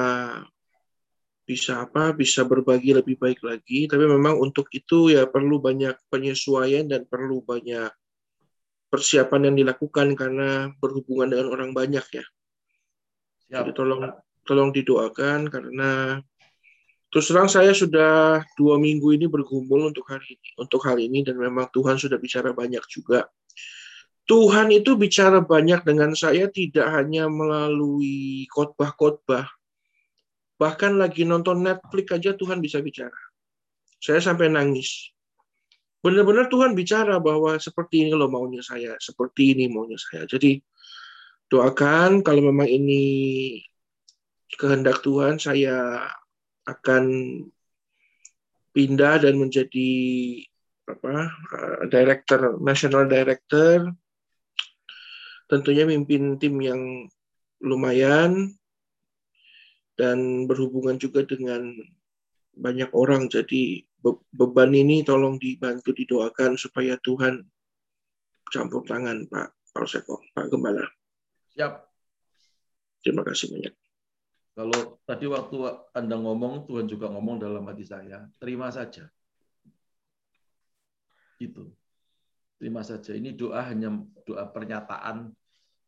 bisa apa bisa berbagi lebih baik lagi tapi memang untuk itu ya perlu banyak penyesuaian dan perlu banyak persiapan yang dilakukan karena berhubungan dengan orang banyak ya Siap. jadi tolong tolong didoakan karena terus terang saya sudah dua minggu ini bergumul untuk hari ini untuk hal ini dan memang Tuhan sudah bicara banyak juga Tuhan itu bicara banyak dengan saya tidak hanya melalui khotbah-khotbah Bahkan lagi nonton Netflix aja Tuhan bisa bicara. Saya sampai nangis. Benar-benar Tuhan bicara bahwa seperti ini loh maunya saya, seperti ini maunya saya. Jadi doakan kalau memang ini kehendak Tuhan, saya akan pindah dan menjadi apa uh, director national director. Tentunya mimpin tim yang lumayan dan berhubungan juga dengan banyak orang. Jadi beban ini tolong dibantu didoakan supaya Tuhan campur tangan Pak Polseko Pak Gembala. Siap. Terima kasih banyak kalau tadi waktu Anda ngomong Tuhan juga ngomong dalam hati saya terima saja. Itu terima saja. Ini doa hanya doa pernyataan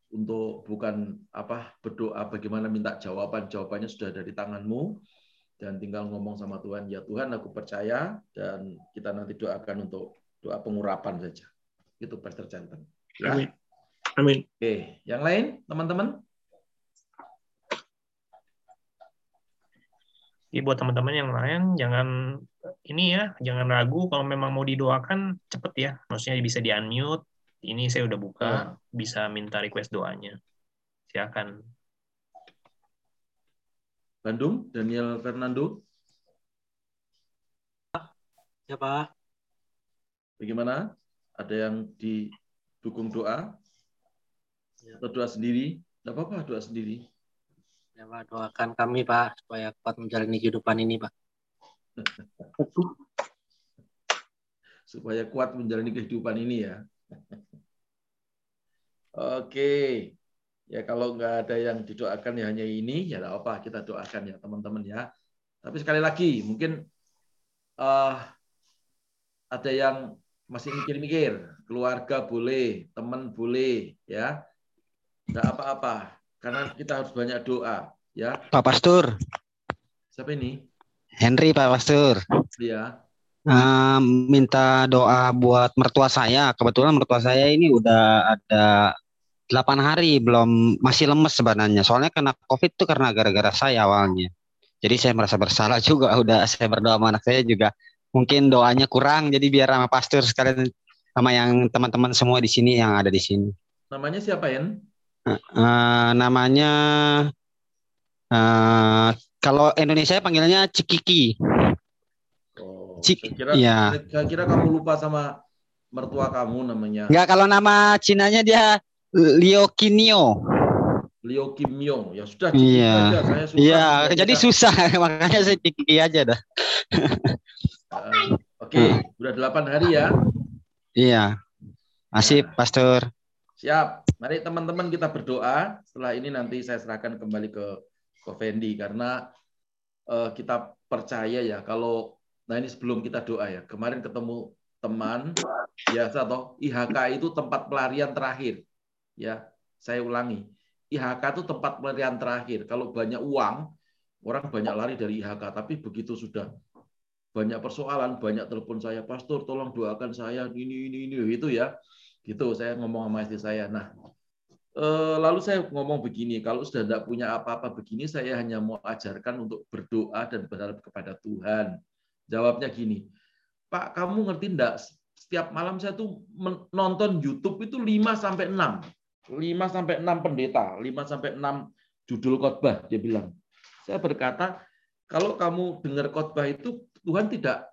untuk bukan apa berdoa bagaimana minta jawaban. Jawabannya sudah dari tanganmu. Dan tinggal ngomong sama Tuhan ya Tuhan aku percaya. Dan kita nanti doakan untuk doa pengurapan saja. Itu Pastor Jantan. Ya. Amin. Amin. Oke yang lain teman-teman Jadi buat teman-teman yang lain jangan ini ya, jangan ragu kalau memang mau didoakan cepet ya. Maksudnya bisa di unmute ini saya udah buka, hmm. bisa minta request doanya. Silakan. Bandung, Daniel Fernando. Ya, Pak. Bagaimana? Ada yang didukung doa? Ya. Atau doa sendiri? Tidak apa-apa, doa sendiri. Ya. Doakan kami, Pak, supaya kuat menjalani kehidupan ini, Pak. supaya kuat menjalani kehidupan ini ya. Oke. Ya kalau nggak ada yang didoakan ya hanya ini, ya apa kita doakan ya teman-teman ya. Tapi sekali lagi mungkin uh, ada yang masih mikir-mikir, keluarga boleh, teman boleh, ya. Nggak apa-apa, karena kita harus banyak doa, ya. Pak Pastor. Siapa ini? Henry Pak Pastor. Iya. Uh, minta doa buat mertua saya. Kebetulan mertua saya ini udah ada 8 hari belum masih lemes sebenarnya. Soalnya kena COVID itu karena gara-gara saya awalnya. Jadi saya merasa bersalah juga udah saya berdoa sama anak saya juga. Mungkin doanya kurang jadi biar sama pastor sekalian sama yang teman-teman semua di sini yang ada di sini. Namanya siapa, ya? Uh, uh, namanya uh, kalau Indonesia panggilnya Cikiki. Oh, Cik, saya kira, ya. saya kira kamu lupa sama mertua kamu namanya. Enggak, kalau nama Cinanya dia Leo Kinio. Leo Kimyo ya sudah iya aja. saya iya jadi kita. susah makanya saya ciki aja dah uh, oke okay. udah delapan hari ya iya masih nah. pastor siap mari teman-teman kita berdoa setelah ini nanti saya serahkan kembali ke ke Fendi karena uh, kita percaya ya kalau nah ini sebelum kita doa ya kemarin ketemu teman biasa atau IHK itu tempat pelarian terakhir Ya, saya ulangi. IHK itu tempat pelarian terakhir. Kalau banyak uang, orang banyak lari dari IHK. Tapi begitu sudah banyak persoalan, banyak telepon saya, Pastor, tolong doakan saya ini ini ini itu ya. Gitu saya ngomong sama istri saya. Nah, eh, lalu saya ngomong begini, kalau sudah tidak punya apa-apa begini, saya hanya mau ajarkan untuk berdoa dan berharap kepada Tuhan. Jawabnya gini, Pak, kamu ngerti enggak? Setiap malam saya tuh nonton YouTube itu 5 sampai 6 5 sampai 6 pendeta, 5 sampai 6 judul khotbah dia bilang. Saya berkata, kalau kamu dengar khotbah itu Tuhan tidak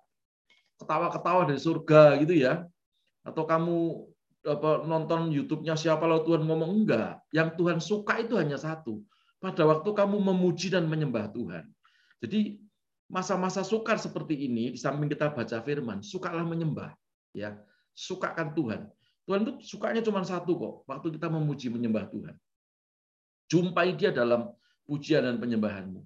ketawa-ketawa dari surga gitu ya. Atau kamu apa, nonton YouTube-nya siapa lalu Tuhan ngomong enggak. Yang Tuhan suka itu hanya satu. Pada waktu kamu memuji dan menyembah Tuhan. Jadi masa-masa sukar seperti ini di samping kita baca firman, sukalah menyembah ya. Sukakan Tuhan. Tuhan itu sukanya cuma satu kok, waktu kita memuji menyembah Tuhan. Jumpai dia dalam pujian dan penyembahanmu.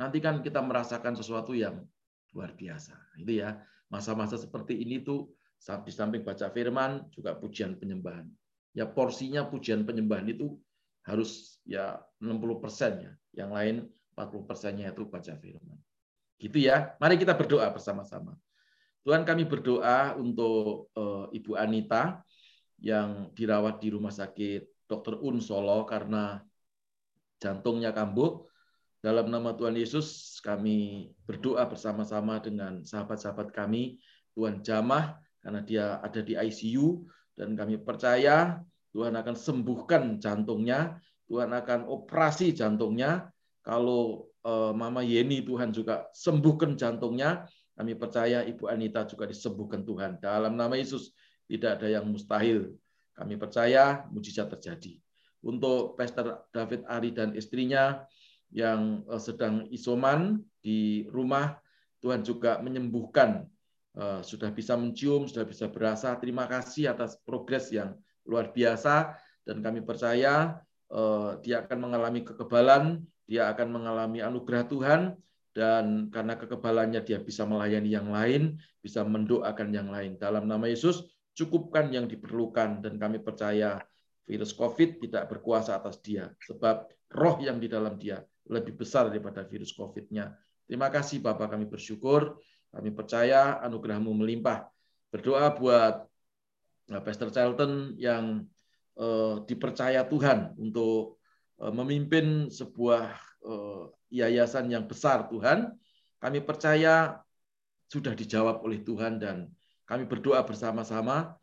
Nanti kan kita merasakan sesuatu yang luar biasa. Itu ya, masa-masa seperti ini tuh di samping baca firman juga pujian penyembahan. Ya porsinya pujian penyembahan itu harus ya 60 persen ya. Yang lain 40 persennya itu baca firman. Gitu ya. Mari kita berdoa bersama-sama. Tuhan kami berdoa untuk uh, Ibu Anita yang dirawat di rumah sakit Dr. Un Solo karena jantungnya kambuh dalam nama Tuhan Yesus kami berdoa bersama-sama dengan sahabat-sahabat kami Tuhan jamah karena dia ada di ICU dan kami percaya Tuhan akan sembuhkan jantungnya, Tuhan akan operasi jantungnya. Kalau uh, Mama Yeni Tuhan juga sembuhkan jantungnya, kami percaya Ibu Anita juga disembuhkan Tuhan. Dalam nama Yesus tidak ada yang mustahil. Kami percaya mujizat terjadi. Untuk Pastor David Ari dan istrinya yang uh, sedang isoman di rumah, Tuhan juga menyembuhkan Eh, sudah bisa mencium, sudah bisa berasa. Terima kasih atas progres yang luar biasa dan kami percaya eh, dia akan mengalami kekebalan, dia akan mengalami anugerah Tuhan dan karena kekebalannya dia bisa melayani yang lain, bisa mendoakan yang lain. Dalam nama Yesus, cukupkan yang diperlukan dan kami percaya virus COVID tidak berkuasa atas dia sebab roh yang di dalam dia lebih besar daripada virus COVID-nya. Terima kasih Bapak kami bersyukur kami percaya anugerahmu melimpah. Berdoa buat eh, Pastor Charlton yang uh, dipercaya Tuhan untuk uh, memimpin sebuah yayasan yang besar Tuhan. Kami percaya sudah dijawab oleh Tuhan dan kami berdoa bersama-sama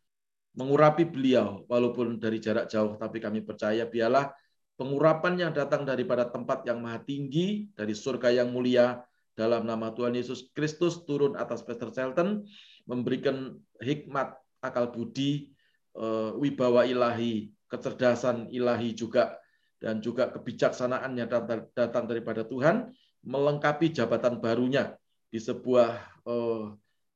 mengurapi beliau walaupun dari jarak jauh tapi kami percaya biarlah pengurapan yang datang daripada tempat yang maha tinggi dari surga yang mulia dalam nama Tuhan Yesus Kristus turun atas Pastor Shelton, memberikan hikmat, akal budi, eh, wibawa ilahi, kecerdasan ilahi juga, dan juga kebijaksanaannya datang daripada Tuhan, melengkapi jabatan barunya di sebuah uh,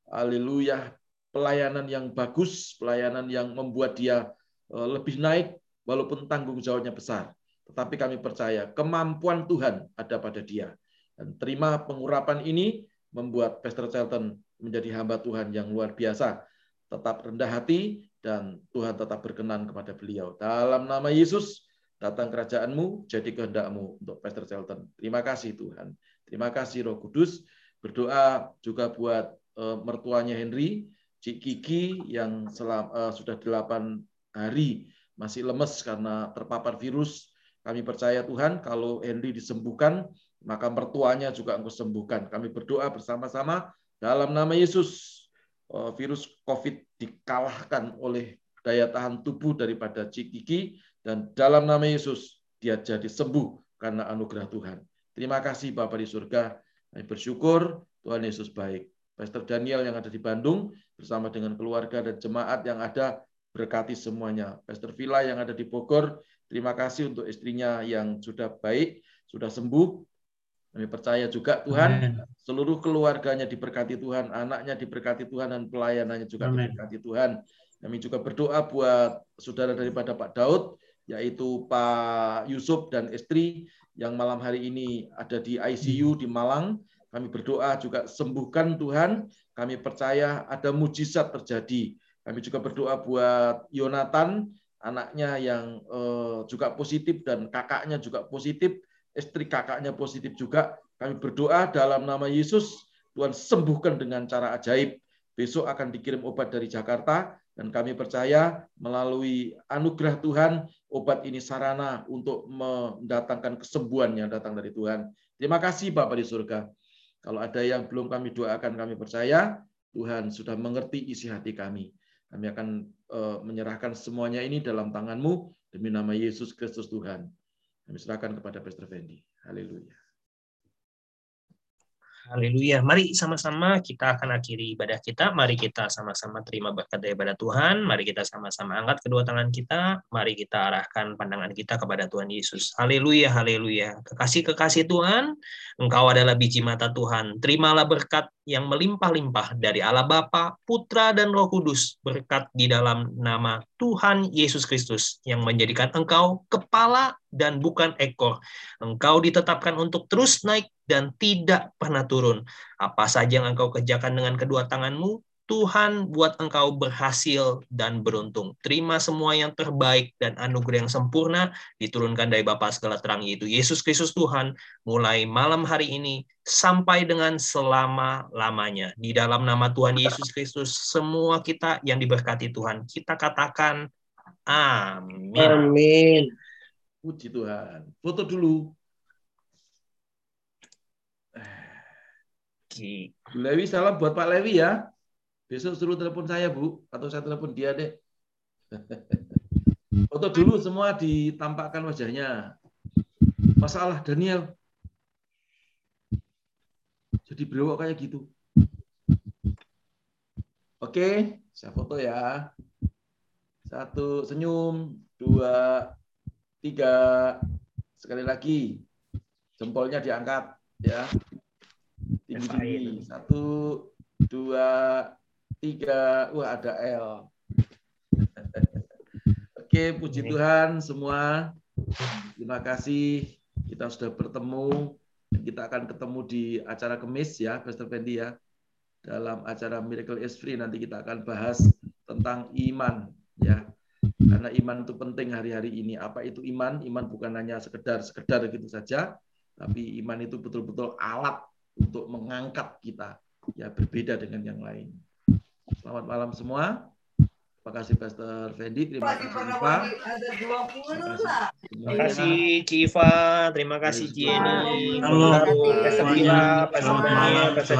haleluya pelayanan yang bagus, pelayanan yang membuat dia uh, lebih naik walaupun tanggung jawabnya besar. Tetapi kami percaya kemampuan Tuhan ada pada dia dan terima pengurapan ini membuat Pastor Charlton menjadi hamba Tuhan yang luar biasa. Tetap rendah hati dan Tuhan tetap berkenan kepada beliau. Dalam nama Yesus, datang kerajaanmu, jadi kehendakmu untuk Pastor Charlton. Terima kasih Tuhan. Terima kasih Roh Kudus. Berdoa juga buat uh, mertuanya Henry, Cik Kiki yang selam, uh, sudah delapan hari masih lemes karena terpapar virus. Kami percaya Tuhan kalau Henry disembuhkan, maka mertuanya juga engkau sembuhkan. Kami berdoa bersama-sama dalam nama Yesus. Eh, virus COVID dikalahkan oleh daya tahan tubuh daripada Cikiki dan dalam nama Yesus dia jadi sembuh karena anugerah Tuhan. Terima kasih Bapak di surga. Kami bersyukur Tuhan Yesus baik. Pastor Daniel yang ada di Bandung bersama dengan keluarga dan jemaat yang ada berkati semuanya. Pastor Villa yang ada di Bogor, terima kasih untuk istrinya yang sudah baik, sudah sembuh, kami percaya juga Tuhan, Amen. seluruh keluarganya diberkati Tuhan, anaknya diberkati Tuhan, dan pelayanannya juga Amen. diberkati Tuhan. Kami juga berdoa buat saudara daripada Pak Daud, yaitu Pak Yusuf dan istri yang malam hari ini ada di ICU di Malang. Kami berdoa juga sembuhkan Tuhan. Kami percaya ada mujizat terjadi. Kami juga berdoa buat Yonatan, anaknya yang uh, juga positif dan kakaknya juga positif istri kakaknya positif juga. Kami berdoa dalam nama Yesus, Tuhan sembuhkan dengan cara ajaib. Besok akan dikirim obat dari Jakarta, dan kami percaya melalui anugerah Tuhan, obat ini sarana untuk mendatangkan kesembuhan yang datang dari Tuhan. Terima kasih Bapak di surga. Kalau ada yang belum kami doakan, kami percaya Tuhan sudah mengerti isi hati kami. Kami akan eh, menyerahkan semuanya ini dalam tanganmu demi nama Yesus Kristus Tuhan. Kami serahkan kepada Pastor Fendi. Haleluya. Haleluya. Mari sama-sama kita akan akhiri ibadah kita. Mari kita sama-sama terima berkat daripada Tuhan. Mari kita sama-sama angkat kedua tangan kita. Mari kita arahkan pandangan kita kepada Tuhan Yesus. Haleluya, haleluya. Kekasih-kekasih Tuhan, Engkau adalah biji mata Tuhan. Terimalah berkat yang melimpah-limpah dari Allah Bapa, Putra, dan Roh Kudus. Berkat di dalam nama Tuhan Yesus Kristus yang menjadikan engkau kepala dan bukan ekor. Engkau ditetapkan untuk terus naik dan tidak pernah turun. Apa saja yang engkau kerjakan dengan kedua tanganmu, Tuhan buat engkau berhasil dan beruntung. Terima semua yang terbaik dan anugerah yang sempurna diturunkan dari Bapa segala terang yaitu Yesus Kristus Tuhan mulai malam hari ini sampai dengan selama-lamanya. Di dalam nama Tuhan Yesus Kristus semua kita yang diberkati Tuhan kita katakan amin. Amin. Puji Tuhan. Foto dulu. Bu Lewi salam buat Pak Lewi ya. Besok suruh telepon saya Bu, atau saya telepon dia deh. Foto dulu semua ditampakkan wajahnya. Masalah Daniel. Jadi brewok kayak gitu. Oke, saya foto ya. Satu, senyum. Dua, tiga. Sekali lagi. Jempolnya diangkat. ya Tinggi-tinggi. Satu, dua, tiga. Wah, ada L. Oke, puji Tuhan semua. Terima kasih. Kita sudah bertemu. Kita akan ketemu di acara kemis ya, Pastor Fendi ya dalam acara Miracle is Free nanti kita akan bahas tentang iman. Karena iman itu penting hari-hari ini. Apa itu iman? Iman bukan hanya sekedar-sekedar gitu saja, tapi iman itu betul-betul alat untuk mengangkat kita. Ya berbeda dengan yang lain. Selamat malam semua. Terima kasih Pastor Fendi, terima kasih Pak. Terima kasih Civa, terima kasih Jenny, Halo. Pastor Vila, Pastor malam. Pastor.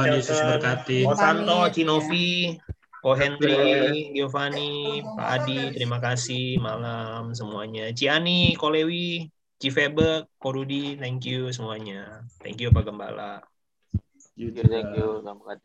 Ko Santo, Cinovi, Ko Henry, Giovanni, Pak Adi, terima kasih malam semuanya. Ciani, Ko Lewi, Cifebe, Ko Rudi, thank you semuanya. Thank you Pak Gembala. Thank you, thank you. Selamat